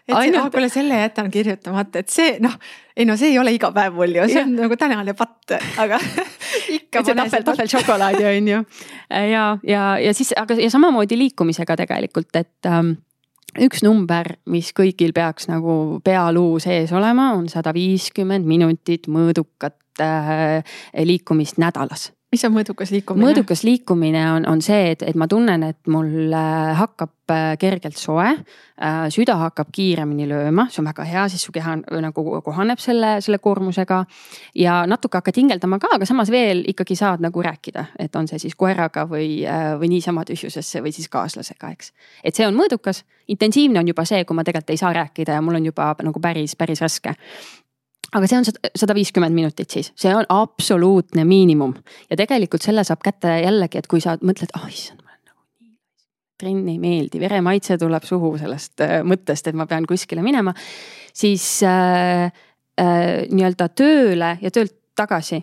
et Ainult... kuule selle jätan kirjutamata, et see noh, ei no see ei ole iga päev mul ju, see on ja. nagu tänane patt, aga ikka see tahvel, tahvel šokolaadi on ju. ja, ja, ja siis, aga ja samamoodi liikumisega tegelikult, et ähm, üks number, mis kõigil peaks nagu pealuu sees olema, on sada viiskümmend minutit mõõdukat äh, liikumist nädalas mis on mõõdukas liikumine? mõõdukas liikumine on, on see, et, et ma tunnen, et mul äh, hakkab äh, kergelt soe. Äh, süda hakkab kiiremini lööma, see on väga hea, siis su keha nagu kohaneb selle, selle koormusega. ja natuke hakkad hingeldama ka, aga samas veel ikkagi saad nagu rääkida, et on see siis koeraga või, või niisama tühjusesse või siis kaaslasega, eks. et see on mõõdukas, intensiivne on juba see, kui ma tegelikult ei saa rääkida ja mul on juba nagu päris, päris raske aga see on sada viiskümmend minutit siis, see on absoluutne miinimum. Ja tegelikult selle saab kätte jällegi, et kui sa mõtled, ah oh, issand, ma olen nagu nii. trenn ei meeldi, veremaitse tuleb suhu sellest äh, mõttest, et ma pean kuskile minema, siis äh, äh, nii-öelda tööle ja töölt tagasi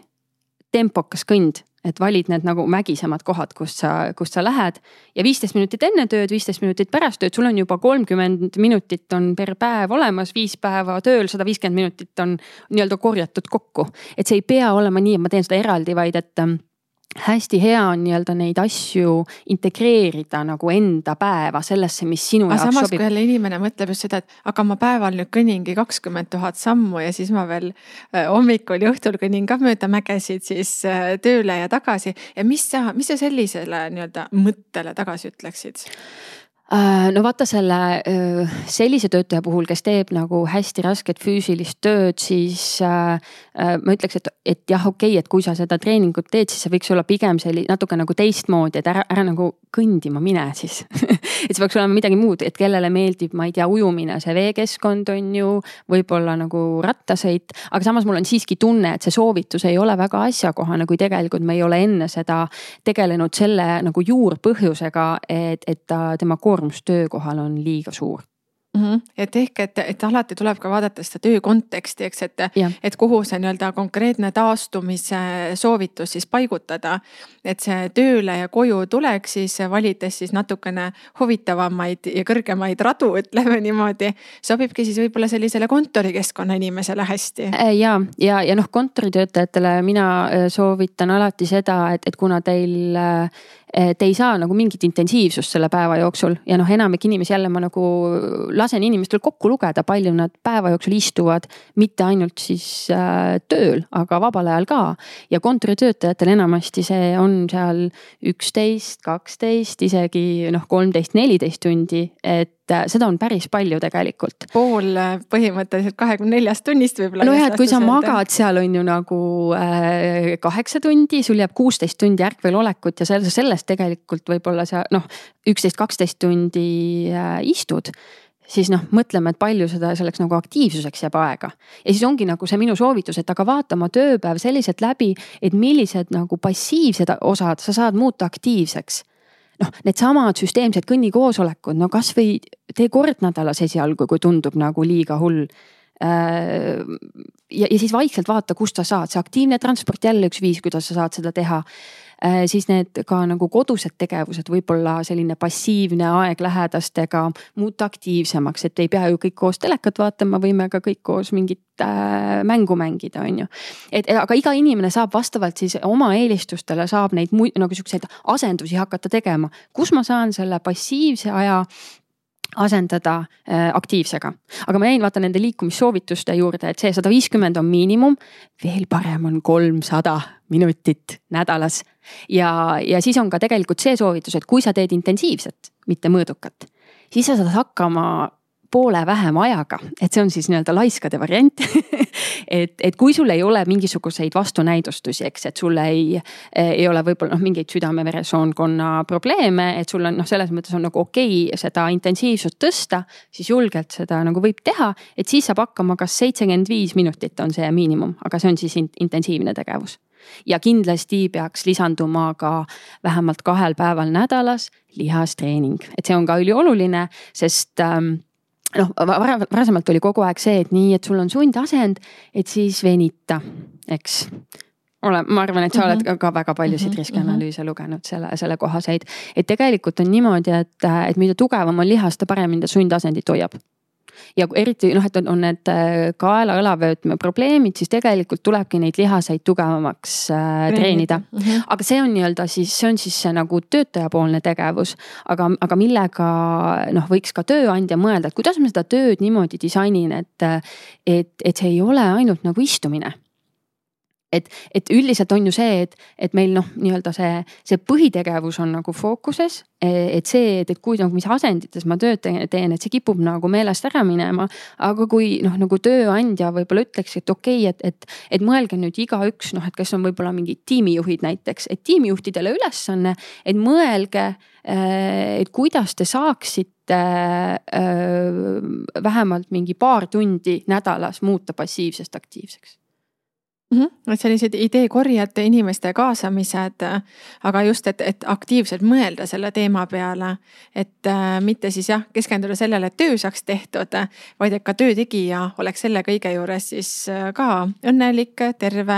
tempokas kõnd et valid need nagu mägisemad kohad, kust sa, kust sa lähed. ja viisteist minutit enne tööd, viisteist minutit pärast tööd, sul on juba kolmkümmend minutit on per päev olemas, viis päeva tööl, sada viiskümmend minutit on nii-öelda korjatud kokku. et see ei pea olema nii, et ma teen seda eraldi, vaid et hästi hea on nii-öelda neid asju integreerida nagu enda päeva sellesse, mis sinu aga jaoks samas, sobib. kui jälle inimene mõtleb just seda, et aga ma päeval nüüd kõnningi kakskümmend tuhat sammu ja siis ma veel äh, hommikul ja õhtul kõnnin ka mööda mägesid siis äh, tööle ja tagasi. ja mis sa, mis sa sellisele nii-öelda mõttele tagasi ütleksid? Äh, no vaata selle sellise töötaja puhul, kes teeb nagu hästi rasket füüsilist tööd, siis äh, äh, ma ütleks, et, et jah, okei okay,, et kui sa seda treeningut teed, siis see võiks olla pigem selline natuke nagu teistmoodi, et ära, ära nagu kõndima mine siis et see peaks olema midagi muud, et kellele meeldib, ma ei tea, ujumine, see veekeskkond on ju, võib-olla nagu rattasõit. aga samas mul on siiski tunne, et see soovitus ei ole väga asjakohane, kui tegelikult me ei ole enne seda tegelenud selle nagu juurpõhjusega, et, et ta tema koormus koormus töökohal on liiga suur mm. -hmm. et ehk, et, et alati tuleb ka vaadata seda töö konteksti, eks, et, et kuhu see nii-öelda konkreetne taastumise soovitus siis paigutada. et see tööle ja koju tuleks siis valides siis natukene huvitavamaid ja kõrgemaid radu, ütleme niimoodi. sobibki siis võib-olla sellisele kontorikeskkonna inimesele hästi. Äh, ja, ja, ja noh, kontoritöötajatele mina äh, soovitan alati seda, et, et kuna teil äh, te ei saa nagu mingit intensiivsust selle päeva jooksul ja noh, enamik inimesi jälle ma nagu lasen inimestel kokku lugeda, palju nad päeva jooksul istuvad. mitte ainult siis äh, tööl, aga vabal ajal ka. ja kontoritöötajatel enamasti see on seal üksteist, kaksteist, isegi noh, kolmteist, neliteist tundi, et äh, seda on päris palju tegelikult. pool äh, põhimõtteliselt kahekümne neljast tunnist võib-olla. nojah, et kui sa magad seal on ju nagu äh, kaheksa tundi, sul jääb kuusteist tundi ärkvelolekut ja sellest, sellest tegelikult võib-olla sa noh, üksteist, kaksteist tundi äh, istud siis noh, mõtleme, et palju seda selleks nagu aktiivsuseks jääb aega. ja siis ongi nagu see minu soovitus, et aga vaata oma tööpäev selliselt läbi, et millised nagu passiivsed osad sa saad muuta aktiivseks. Noh, needsamad süsteemsed kõnnikoosolekud, no kasvõi tee kord nädalas esialgu, kui tundub nagu liiga hull. Ja, ja siis vaikselt vaata, kust sa saad, see aktiivne transport jälle üks viis, kuidas sa saad seda teha. Äh, siis need ka nagu kodused tegevused, võib-olla selline passiivne aeg lähedastega muuta aktiivsemaks, et ei pea ju kõik koos telekat vaatama, võime ka kõik koos mingit äh, mängu mängida, on ju. et aga iga inimene saab vastavalt siis oma eelistustele saab neid nagu siukseid asendusi hakata tegema, kus ma saan selle passiivse aja asendada äh, aktiivsega. aga ma jäin vaata nende liikumissoovituste juurde, et see sada viiskümmend on miinimum. veel parem on kolmsada minutit nädalas. ja, ja siis on ka tegelikult see soovitus, et kui sa teed intensiivset, mitte mõõdukat, siis sa saad hakkama poole vähema ajaga, et see on siis nii-öelda laiskade variant. Et, et kui sul ei ole mingisuguseid vastunäidustusi, eks, et sul ei, ei ole võib-olla noh, mingeid südame-veresoonkonna probleeme, et sul on noh, selles mõttes on nagu okei okay seda intensiivsust tõsta, siis julgelt seda nagu võib teha, et siis saab hakkama, kas seitsekümmend viis minutit on see miinimum, aga see on siis intensiivne tegevus. Ja kindlasti peaks lisanduma ka vähemalt kahel päeval nädalas lihastreening, et see on ka ülioluline, sest ähm, noh, varasemalt oli kogu aeg see, et nii, et sul on sundasend, et siis venita, eks ole, ma arvan, et sa oled mhm. ka, ka väga paljusid mm -hmm. riskianalüüse lugenud selle, selle kohaseid. et tegelikult on niimoodi, et, et mida tugevam on lihas, seda paremini ta sundasendit hoiab ja eriti noh, et on, on need äh, kaela-õlavöötme probleemid, siis tegelikult tulebki neid lihaseid tugevamaks äh, treenida mm. -hmm. aga see on nii-öelda siis, see on siis see nagu töötajapoolne tegevus. aga, aga millega noh, võiks ka tööandja mõelda, et kuidas ma seda tööd niimoodi disainin, et, et, et see ei ole ainult nagu istumine et, et üldiselt on ju see, et, et meil noh, nii-öelda see, see põhitegevus on nagu fookuses. et see, et, et kui nagu mis asendites ma tööd teen, et see kipub nagu meelest ära minema. aga kui noh, nagu tööandja võib-olla ütleks, et okei okay,, et, et, et mõelge nüüd igaüks noh, et kes on võib-olla mingid tiimijuhid näiteks, et tiimijuhtidele ülesanne, et mõelge, et kuidas te saaksite vähemalt mingi paar tundi nädalas muuta passiivsest aktiivseks mm. -hmm. et sellised ideekorjed, inimeste kaasamised, aga just, et, et aktiivselt mõelda selle teema peale. et äh, mitte siis jah, keskenduda sellele, et töö saaks tehtud, vaid et ka töö tegija oleks selle kõige juures siis äh, ka õnnelik, terve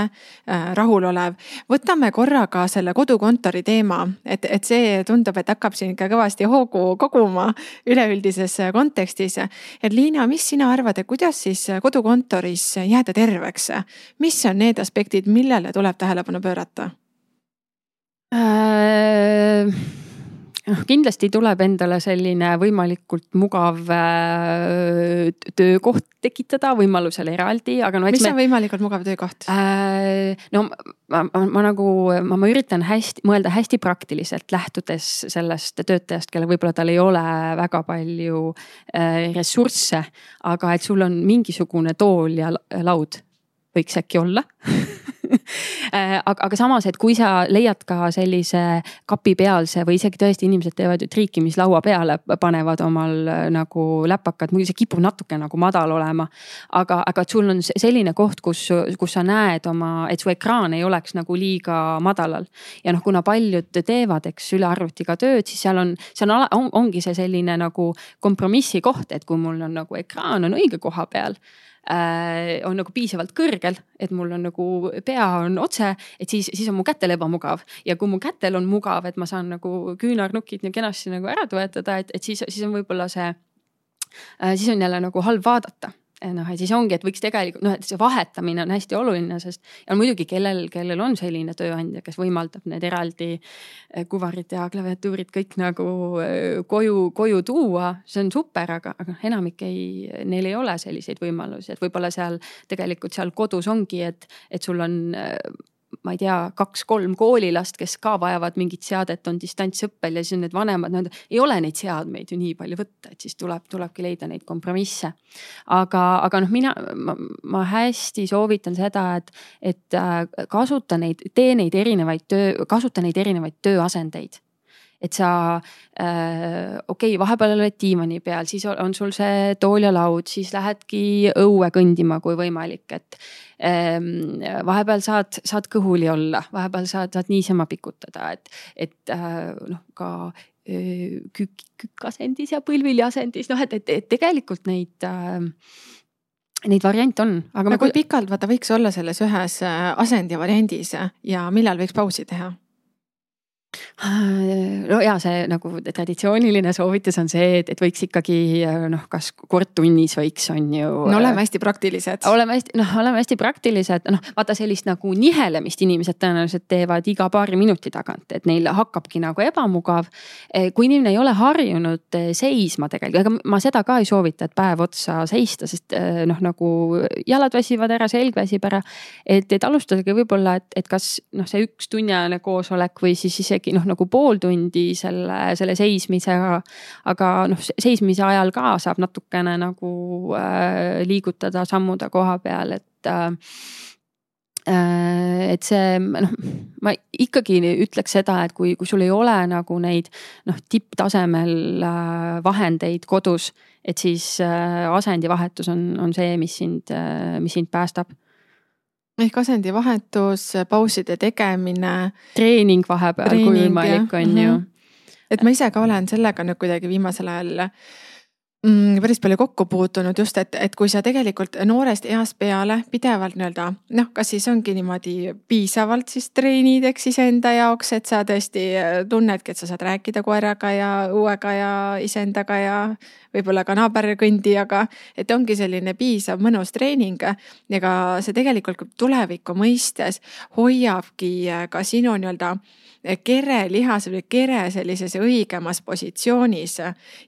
äh,, rahulolev. võtame korraga selle kodukontori teema, et, et see tundub, et hakkab siin ikka kõvasti hoogu koguma üleüldises kontekstis. et Liina, mis sina arvad, et kuidas siis kodukontoris jääda terveks, mis on need aspektid, millele tuleb tähelepanu pöörata äh,? noh, kindlasti tuleb endale selline võimalikult mugav äh, töökoht tekitada, võimalusel eraldi, aga no. mis me... on võimalikult mugav töökoht äh,? no ma, ma, ma nagu, ma, ma üritan hästi, mõelda hästi praktiliselt, lähtudes sellest töötajast, kellel võib-olla tal ei ole väga palju äh, ressursse. aga et sul on mingisugune tool ja laud võiks äkki olla äh, aga, aga samas, et kui sa leiad ka sellise kapipealse või isegi tõesti inimesed teevad ju triikimislaua peale, panevad omal äh, nagu läpakad, muidu see kipub natuke nagu madal olema. aga, aga et sul on selline koht, kus, kus sa näed oma, et su ekraan ei oleks nagu liiga madalal. ja noh, kuna paljud teevad, eks üle arvutiga tööd, siis seal on, see on, on, ongi see selline nagu kompromissi koht, et kui mul on nagu ekraan on õige koha peal on nagu piisavalt kõrgel, et mul on nagu pea on otse, et siis, siis on mu kätel ebamugav. ja kui mu kätel on mugav, et ma saan nagu küünarnukid nii kenasti nagu ära toetada, et, et siis, siis on võib-olla see äh,, siis on jälle nagu halb vaadata noh, et siis ongi, et võiks tegelikult noh, et see vahetamine on hästi oluline, sest ja muidugi kellel, kellel on selline tööandja, kes võimaldab need eraldi eh, kuvarid ja klaviatuurid kõik nagu eh, koju, koju tuua, see on super, aga, aga noh, enamik ei, neil ei ole selliseid võimalusi, et võib-olla seal tegelikult seal kodus ongi, et, et sul on eh, ma ei tea, kaks-kolm koolilast, kes ka vajavad mingit seadet, on distantsõppel ja siis on need vanemad, no ei ole neid seadmeid ju nii palju võtta, et siis tuleb, tulebki leida neid kompromisse. aga, aga noh, mina, ma hästi soovitan seda, et, et äh, kasuta neid, tee neid erinevaid töö, kasuta neid erinevaid tööasendeid et sa äh,, okei okay,, vahepeal oled diivani peal, siis on sul see tool ja laud, siis lähedki õue kõndima, kui võimalik, et ähm,. vahepeal saad, saad kõhuli olla, vahepeal saad, saad niisama pikutada, et, et äh, noh, ka äh, kükk, kükkasendis ja põlvili asendis, noh, et, et, et tegelikult neid äh, neid variante on, aga. aga kui pikalt vaata võiks olla selles ühes äh, asendi variandis ja millal võiks pausi teha? No ja see nagu traditsiooniline soovitus on see, et, et võiks ikkagi noh, kas kord tunnis võiks, on ju. no oleme hästi praktilised. oleme hästi, noh, oleme hästi praktilised, noh vaata sellist nagu nihelemist inimesed tõenäoliselt teevad iga paari minuti tagant, et neil hakkabki nagu ebamugav. Eh, kui inimene ei ole harjunud eh, seisma tegelikult, ega ma seda ka ei soovita, et päev otsa seista, sest eh, noh, nagu jalad väsivad ära, selg väsib ära. et, et alustadagi võib-olla, et, et kas noh, see üks tunniajane koosolek või siis isegi noh, nagu pool tundi selle, selle seismisega. aga noh, seismise ajal ka saab natukene nagu äh, liigutada, sammuda koha peal, et äh, äh et see noh, ma ikkagi ütleks seda, et kui, kui sul ei ole nagu neid noh, tipptasemel äh, vahendeid kodus, et siis äh, asendivahetus on, on see, mis sind, mis sind päästab ehk asendivahetus, pauside tegemine. treening vahepeal, kui võimalik, on ju. Mhm. et ma ise ka olen sellega nüüd kuidagi viimasel ajal mm, päris palju kokku puutunud just, et, et kui sa tegelikult noorest east peale pidevalt nii-öelda noh, kas siis ongi niimoodi piisavalt siis treenid, eks iseenda jaoks, et sa tõesti äh, tunnedki, et sa saad rääkida koeraga ja õuega ja iseendaga ja võib-olla ka naaberkõndijaga. et ongi selline piisav mõnus treening. ega see tegelikult tuleviku mõistes hoiabki äh, ka sinu nii-öelda kerelihas või kere sellises õigemas positsioonis.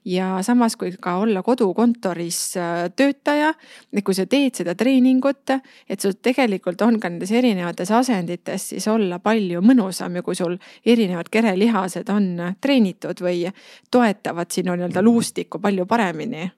ja samas, kui ka olla kodukontoris äh, töötaja, et kui sa teed seda treeningut, et sul tegelikult on ka nendes erinevates asendites siis olla palju mõnusam ja kui sul erinevad kerelihased on treenitud või toetavad sinu nii-öelda luustikku palju paremini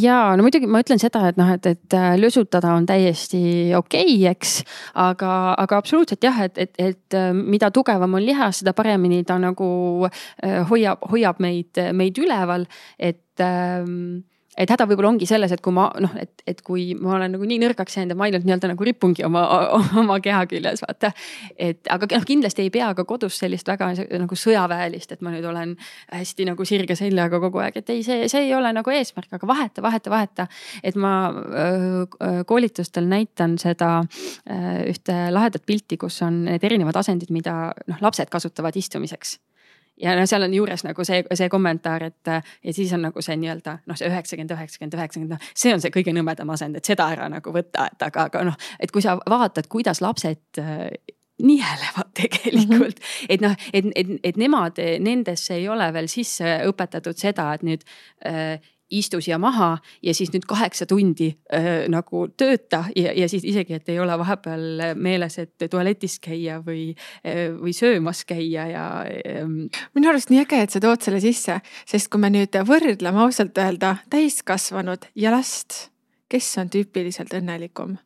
ja no muidugi ma ütlen seda, et noh, et, et äh, lösutada on täiesti okei okay,, eks. aga, aga absoluutselt jah, et, et, et äh, mida tugevam on lihas, seda paremini ta nagu äh, hoiab, hoiab meid, meid üleval, et ähm, et häda võib-olla ongi selles, et kui ma noh, et, et kui ma olen nagu nii nõrgaks jäänud ja ma ainult nii-öelda nagu ripungi oma, oma keha küljes, vaata. et aga noh, kindlasti ei pea ka kodus sellist väga nagu sõjaväelist, et ma nüüd olen hästi nagu sirge seljaga kogu aeg, et ei, see, see ei ole nagu eesmärk, aga vaheta, vaheta, vaheta. et ma öö, koolitustel näitan seda öö, ühte lahedat pilti, kus on need erinevad asendid, mida noh, lapsed kasutavad istumiseks ja no seal on juures nagu see, see kommentaar, et ja siis on nagu see nii-öelda noh, see üheksakümmend, üheksakümmend, üheksakümmend, noh, see on see kõige nõmedam asend, et seda ära nagu võtta, et aga, aga noh, et kui sa vaatad, kuidas lapsed äh, nihelevad tegelikult mm, -hmm. et noh, et, et, et nemad, nendesse ei ole veel sisse õpetatud seda, et nüüd äh, istu siia maha ja siis nüüd kaheksa tundi äh, nagu tööta ja, ja siis isegi, et ei ole vahepeal meeles, et tualetis käia või äh,, või söömas käia ja äh,. minu arust nii äge, et sa tood selle sisse, sest kui me nüüd võrdleme ausalt öelda täiskasvanud ja last, kes on tüüpiliselt õnnelikum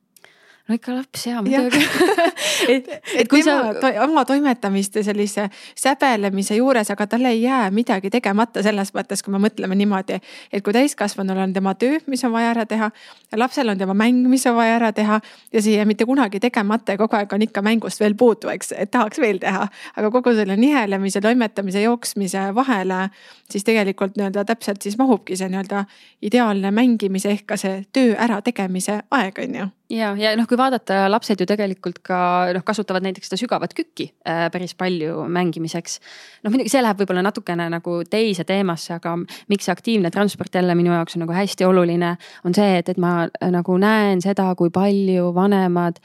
no ikka laps ja muidugi et, et kui tema sa to, oma toimetamiste sellise säbelemise juures, aga tal ei jää midagi tegemata selles mõttes, kui me mõtleme niimoodi, et kui täiskasvanul on tema töö, mis on vaja ära teha lapsel on tema mäng, mis on vaja ära teha ja see ei jää mitte kunagi tegemata ja kogu aeg on ikka mängust veel puudu, eks, et tahaks veel teha. aga kogu selle nihelemise, toimetamise, jooksmise vahele siis tegelikult nii-öelda täpselt siis mahubki see nii-öelda ideaalne mängimise ehk ka see töö ärategemise aeg, on ju ja, ja noh, kui vaadata, lapsed ju tegelikult ka noh, kasutavad näiteks seda sügavat kükki äh, päris palju mängimiseks. noh, muidugi see läheb võib-olla natukene nagu teise teemasse, aga miks see aktiivne transport jälle minu jaoks on nagu hästi oluline, on see, et, et ma äh, nagu näen seda, kui palju vanemad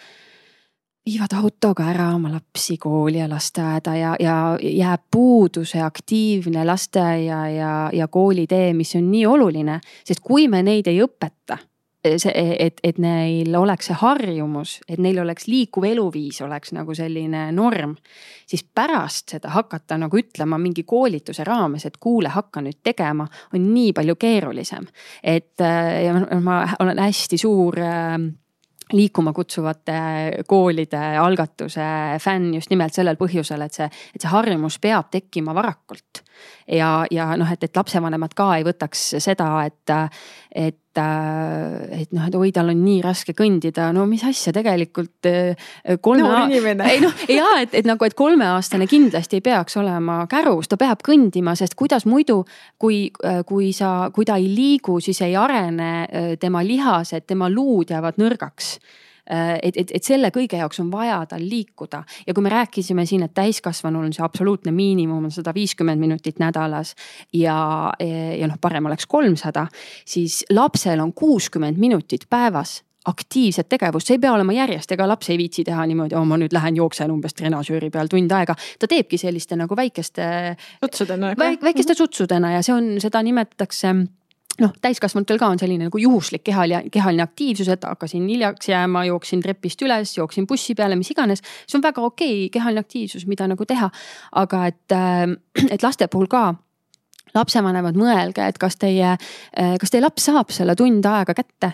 viivad autoga ära oma lapsi kooli ja lasteaeda ja, ja jääb puudu see aktiivne lasteaia ja, ja koolitee, mis on nii oluline, sest kui me neid ei õpeta see, et, et neil oleks see harjumus, et neil oleks liikuv eluviis oleks nagu selline norm. siis pärast seda hakata nagu ütlema mingi koolituse raames, et kuule, hakka nüüd tegema, on nii palju keerulisem. et äh, ja ma olen hästi suur äh, liikuma kutsuvate koolide algatuse fänn just nimelt sellel põhjusel, et see, et see harjumus peab tekkima varakult. Ja, ja noh, et, et lapsevanemad ka ei võtaks seda, et, et äh, et noh, et oi, tal on nii raske kõndida, no mis asja tegelikult äh, kolme noor inimene. ei noh, ja et, et nagu, et kolmeaastane kindlasti ei peaks olema kärus, ta peab kõndima, sest kuidas muidu, kui, kui sa, kui ta ei liigu, siis ei arene tema lihased, tema luud jäävad nõrgaks Äh, et, et, et selle kõige jaoks on vaja tal liikuda ja kui me rääkisime siin, et täiskasvanul on see absoluutne miinimum on sada viiskümmend minutit nädalas ja, ja noh, parem oleks kolmsada, siis lapsel on kuuskümmend minutit päevas aktiivset tegevust, see ei pea olema järjest, ega laps ei viitsi teha niimoodi, oh ma nüüd lähen jooksen umbes trenažööri peal tund aega. ta teebki selliste nagu väikeste. sutsudena väik,. väikeste sutsudena ja see on, seda nimetatakse noh, täiskasvanutel ka on selline nagu juhuslik kehaline, kehaline aktiivsus, et hakkasin hiljaks jääma, jooksin trepist üles, jooksin bussi peale, mis iganes. see on väga okei okay, kehaline aktiivsus, mida nagu teha. aga et, äh, et laste puhul ka lapsevanemad, mõelge, et kas teie, äh, kas teie laps saab selle tund aega kätte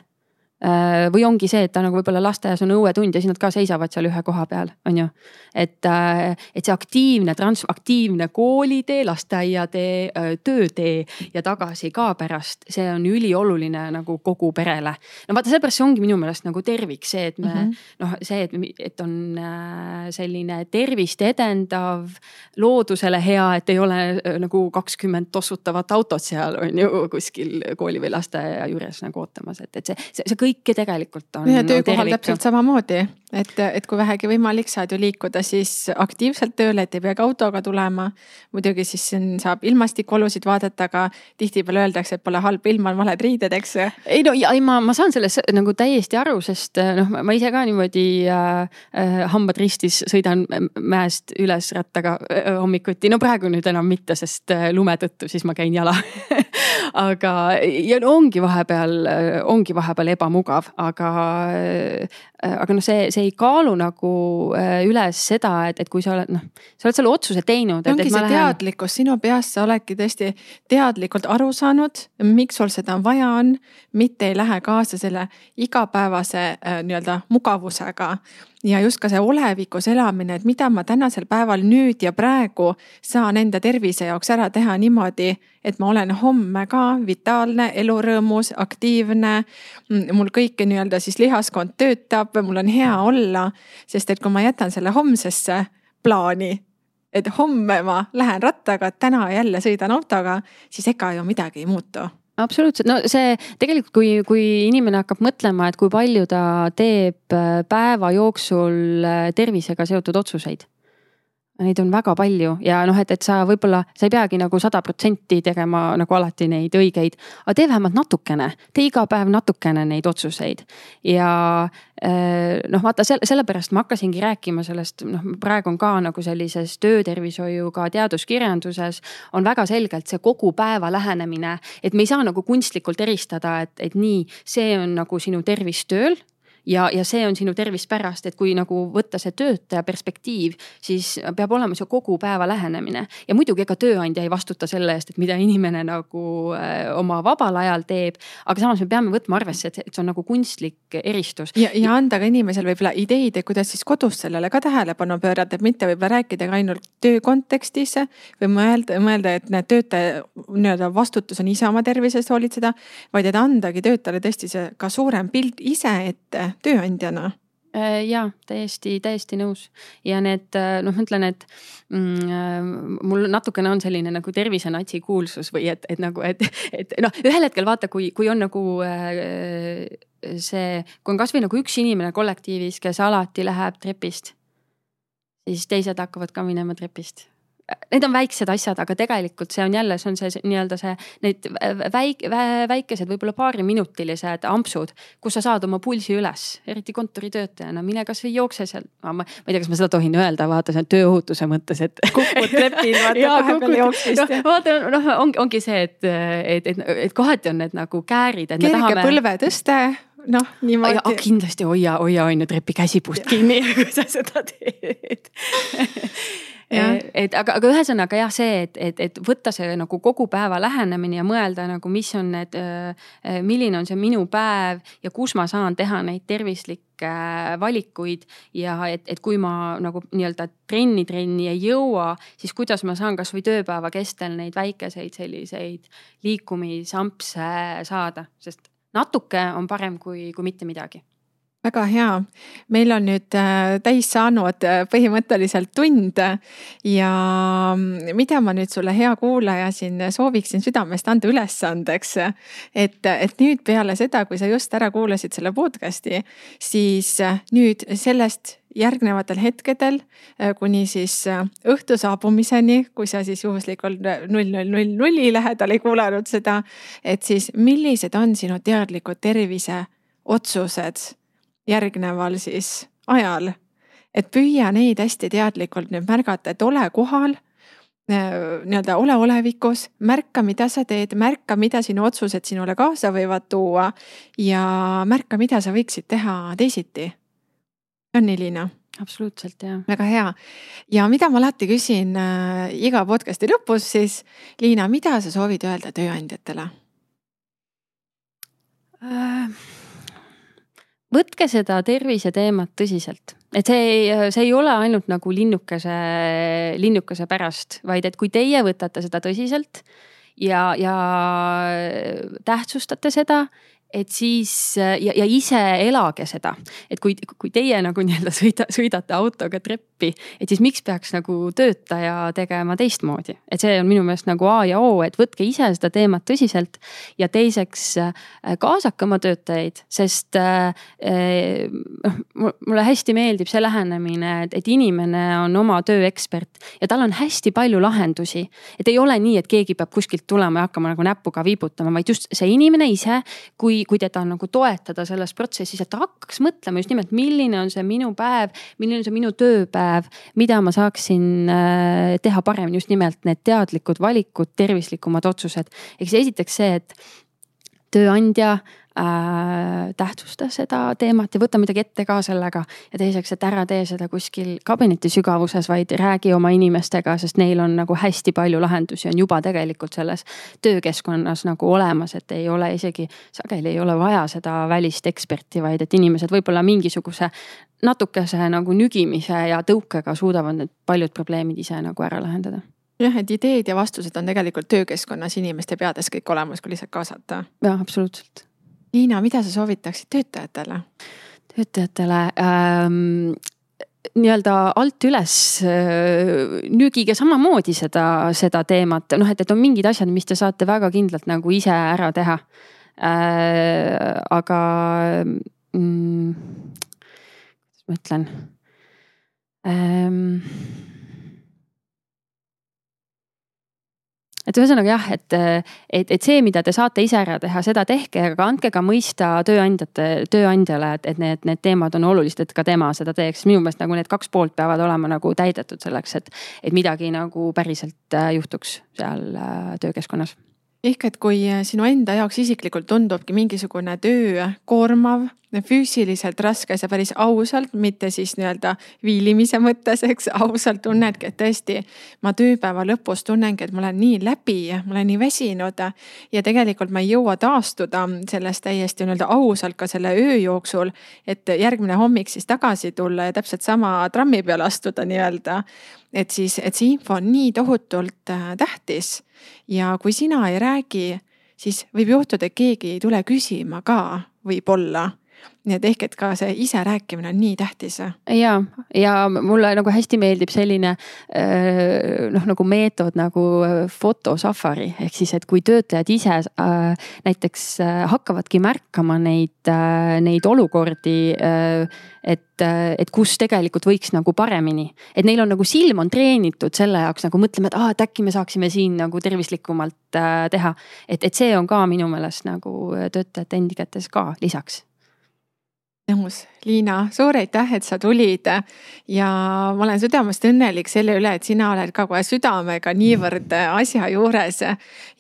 või ongi see, et ta nagu võib-olla lasteaias on õuetund ja siis nad ka seisavad seal ühe koha peal, on ju. et, äh, et see aktiivne trans-, aktiivne koolitee, lasteaiatee, äh, töötee ja tagasi ka pärast, see on ülioluline nagu kogu perele. no vaata, sellepärast see ongi minu meelest nagu tervik, see, et me mm -hmm. noh, see, et, et on selline tervist edendav, loodusele hea, et ei ole nagu kakskümmend tossutavat autot seal on ju kuskil kooli või lasteaia juures nagu ootamas, et, et see, see, see kõik kõike tegelikult on. ja töökohal täpselt samamoodi, et, et kui vähegi võimalik, saad ju liikuda siis aktiivselt tööle, et ei pea ka autoga tulema. muidugi siis siin saab ilmastikuolusid vaadata, aga tihtipeale öeldakse, et pole halb ilm, on valed riided, eks. ei no ja ei, ma, ma saan sellest nagu täiesti aru, sest noh, ma ise ka niimoodi äh, äh, hambad ristis sõidan mäest üles rattaga äh, hommikuti, no praegu nüüd enam mitte, sest äh, lume tõttu siis ma käin jala aga, ja no ongi vahepeal, ongi vahepeal ebamugav, aga, aga noh, see, see ei kaalu nagu äh, üles seda, et, et kui sa oled noh, sa oled selle otsuse teinud. ongi see lähen... teadlikkus sinu peas, sa oledki tõesti teadlikult aru saanud, miks sul seda vaja on, mitte ei lähe kaasa selle igapäevase äh, nii-öelda mugavusega ja just ka see olevikus elamine, et mida ma tänasel päeval nüüd ja praegu saan enda tervise jaoks ära teha niimoodi, et ma olen homme ka vitaalne, elurõõmus, aktiivne. mul kõik nii-öelda siis lihaskond töötab, mul on hea olla, sest et kui ma jätan selle homsesse plaani, et homme ma lähen rattaga, täna jälle sõidan autoga, siis ega ju midagi ei muutu absoluutselt, no see tegelikult, kui, kui inimene hakkab mõtlema, et kui palju ta teeb äh, päeva jooksul äh, tervisega seotud otsuseid Neid on väga palju ja noh, et, et sa võib-olla, sa ei peagi nagu sada protsenti tegema nagu alati neid õigeid, aga tee vähemalt natukene, tee iga päev natukene neid otsuseid. ja äh, noh, vaata selle, sellepärast ma hakkasingi rääkima sellest, noh, praegu on ka nagu sellises töötervishoiuga teaduskirjanduses on väga selgelt see kogu päeva lähenemine, et me ei saa nagu kunstlikult eristada, et, et nii, see on nagu sinu tervis tööl ja, ja see on sinu tervist pärast, et kui nagu võtta see töötaja perspektiiv, siis peab olema see kogu päeva lähenemine. ja muidugi ega tööandja ei vastuta selle eest, et mida inimene nagu äh, oma vabal ajal teeb. aga samas me peame võtma arvesse, et, see on nagu kunstlik eristus. ja, ja anda ka inimesele võib-olla ideid, et kuidas siis kodus sellele ka tähelepanu pöörata, et mitte võib-olla rääkida ka ainult töö kontekstis või mõelda, mõelda, et need töötaja nii-öelda vastutus on ise oma tervise eest hoolitseda, vaid et andagi töötajale tõesti see ka suurem pilt ise ette tööandjana? Äh, ja täiesti, täiesti nõus. Ja need äh, noh, ma ütlen, et mm, äh, mul natukene on selline nagu tervisenatsi kuulsus või et, et nagu, et, et noh, ühel hetkel vaata, kui, kui on nagu äh, see, kui on kasvõi nagu üks inimene kollektiivis, kes alati läheb trepist, siis teised hakkavad ka minema trepist need on väiksed asjad, aga tegelikult see on jälle, see on see nii-öelda see, need väik-, väikesed, võib-olla paariminutilised ampsud, kus sa saad oma pulsi üles, eriti kontoritöötajana, mine kasvõi jookse seal, ma ei tea, kas ma seda tohin öelda, vaata see on tööohutuse mõttes, et. kukud trepil vaata vahepeal jooksmist no,. vaata noh, ongi, ongi see, et, et, et, et kohati on need nagu käärid, et me tahame. kerge põlvetõste noh, niimoodi. kindlasti hoia, hoia on ju trepi käsipuust kinni kui sa seda teed et aga, aga ühesõnaga jah, see, et, et, et võtta see nagu kogu päeva lähenemine ja mõelda nagu, mis on need, milline on see minu päev ja kus ma saan teha neid tervislikke valikuid. ja et, et kui ma nagu nii-öelda trenni trenni ei jõua, siis kuidas ma saan kasvõi tööpäeva kestel neid väikeseid selliseid liikumisampse saada, sest natuke on parem kui, kui mitte midagi väga hea, meil on nüüd äh, täis saanud äh, põhimõtteliselt tund ja mm, mida ma nüüd sulle, hea kuulaja, siin sooviksin südamest anda ülesandeks. et, et nüüd peale seda, kui sa just ära kuulasid selle podcast'i, siis äh, nüüd sellest järgnevatel hetkedel kuni siis õhtu saabumiseni, kui sa siis juhuslikult null, null, null, nulli lähedal ei kuulanud seda. et siis millised on sinu teadlikud terviseotsused järgneval siis ajal. et püüa neid hästi teadlikult nüüd märgata, et ole kohal äh, nii-öelda ole olevikus, märka, mida sa teed, märka, mida sinu otsused sinule kaasa võivad tuua ja märka, mida sa võiksid teha teisiti. on nii, Liina? absoluutselt jah. väga hea ja mida ma alati küsin äh, iga podcast'i lõpus siis, Liina, mida sa soovid öelda tööandjatele äh,? Võtke seda terviseteemat tõsiselt, et see ei, see ei ole ainult nagu linnukese, linnukese pärast, vaid et kui teie võtate seda tõsiselt ja, ja tähtsustate seda et siis ja, ja ise elage seda, et kui, kui teie nagu nii-öelda sõida, sõidate autoga treppi, et siis miks peaks nagu töötaja tegema teistmoodi, et see on minu meelest nagu A ja O, et võtke ise seda teemat tõsiselt. ja teiseks kaasake oma töötajaid, sest noh, mulle hästi meeldib see lähenemine, et inimene on oma töö ekspert ja tal on hästi palju lahendusi. et ei ole nii, et keegi peab kuskilt tulema ja hakkama nagu näpuga viibutama, vaid just see inimene ise, kui kui, kui teda nagu toetada selles protsessis, et ta hakkaks mõtlema just nimelt, milline on see minu päev, milline on see minu tööpäev, mida ma saaksin äh, teha paremini, just nimelt need teadlikud valikud, tervislikumad otsused. ehk siis esiteks see, et tööandja äh, tähtsusta seda teemat ja võta midagi ette ka sellega. ja teiseks, et ära tee seda kuskil kabineti sügavuses, vaid räägi oma inimestega, sest neil on nagu hästi palju lahendusi on juba tegelikult selles töökeskkonnas nagu olemas, et ei ole isegi, sageli ei ole vaja seda välist eksperti, vaid et inimesed võib-olla mingisuguse natukese nagu nügimise ja tõukega suudavad need paljud probleemid ise nagu ära lahendada jah, et ideed ja vastused on tegelikult töökeskkonnas inimeste peades kõik olemas, kui lihtsalt kaasata. jah, absoluutselt Liina, mida sa soovitaksid töötajatele? töötajatele ähm, nii-öelda alt üles äh, nügige samamoodi seda, seda teemat, noh, et, et on mingid asjad, mis te saate väga kindlalt nagu ise ära teha äh,. aga mm, kuidas ma ütlen ähm, et ühesõnaga jah, et, et, et see, mida te saate ise ära teha, seda tehke, aga andke ka mõista tööandjate, tööandjale, et, et need, need teemad on olulised, et ka tema seda teeks. minu meelest nagu need kaks poolt peavad olema nagu täidetud selleks, et, et midagi nagu päriselt äh, juhtuks seal äh, töökeskkonnas ehk et kui sinu enda jaoks isiklikult tundubki mingisugune töö koormav, füüsiliselt raske, sa päris ausalt, mitte siis nii-öelda viilimise mõttes, eks ausalt tunnedki, et tõesti. ma tööpäeva lõpus tunnengi, et ma olen nii läbi, ma olen nii väsinud ja tegelikult ma ei jõua taastuda sellest täiesti nii-öelda ausalt ka selle öö jooksul. et järgmine hommik siis tagasi tulla ja täpselt sama trammi peale astuda nii-öelda. et siis, et see info on nii tohutult äh, tähtis ja kui sina ei räägi, siis võib juhtuda, et keegi ei tule küsima ka, võib-olla nii et ehk, et ka see ise rääkimine on nii tähtis. ja, ja mulle nagu hästi meeldib selline noh, nagu meetod nagu fotosafari ehk siis, et kui töötajad ise äh, näiteks äh, hakkavadki märkama neid äh,, neid olukordi äh, et, et kus tegelikult võiks nagu paremini, et neil on nagu silm on treenitud selle jaoks nagu mõtlema, et aa, et äkki me saaksime siin nagu tervislikumalt äh, teha. et, et see on ka minu meelest nagu töötajate endi kätes ka lisaks nõus, Liina, suur aitäh, et sa tulid ja ma olen südamest õnnelik selle üle, et sina oled ka kohe südamega niivõrd asja juures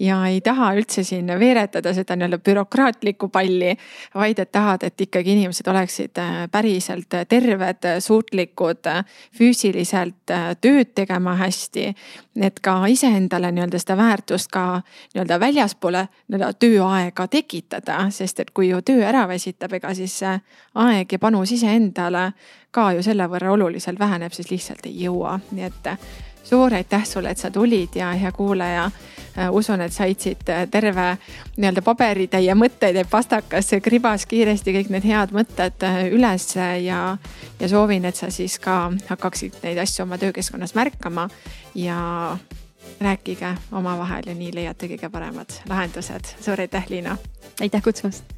ja ei taha üldse siin veeretada seda nii-öelda bürokraatlikku palli, vaid et tahad, et ikkagi inimesed oleksid päriselt terved, suutlikud füüsiliselt tööd tegema hästi. et ka iseendale nii-öelda seda väärtust ka nii-öelda väljaspoole nii-öelda tööaega tekitada, sest et kui ju töö ära väsitab, ega siis aeg ja panus iseendale ka ju selle võrra oluliselt väheneb, siis lihtsalt ei jõua, nii et suur aitäh sulle, et sa tulid ja hea kuulaja Äh, usun, et said siit äh, terve nii-öelda paberitäie mõtteid, et pastakas kribas kiiresti kõik need head mõtted äh, üles ja, ja soovin, et sa siis ka hakkaksid neid asju oma töökeskkonnas märkama ja rääkige omavahel ja nii leiate kõige paremad lahendused. suur aitäh, Liina. aitäh kutsumast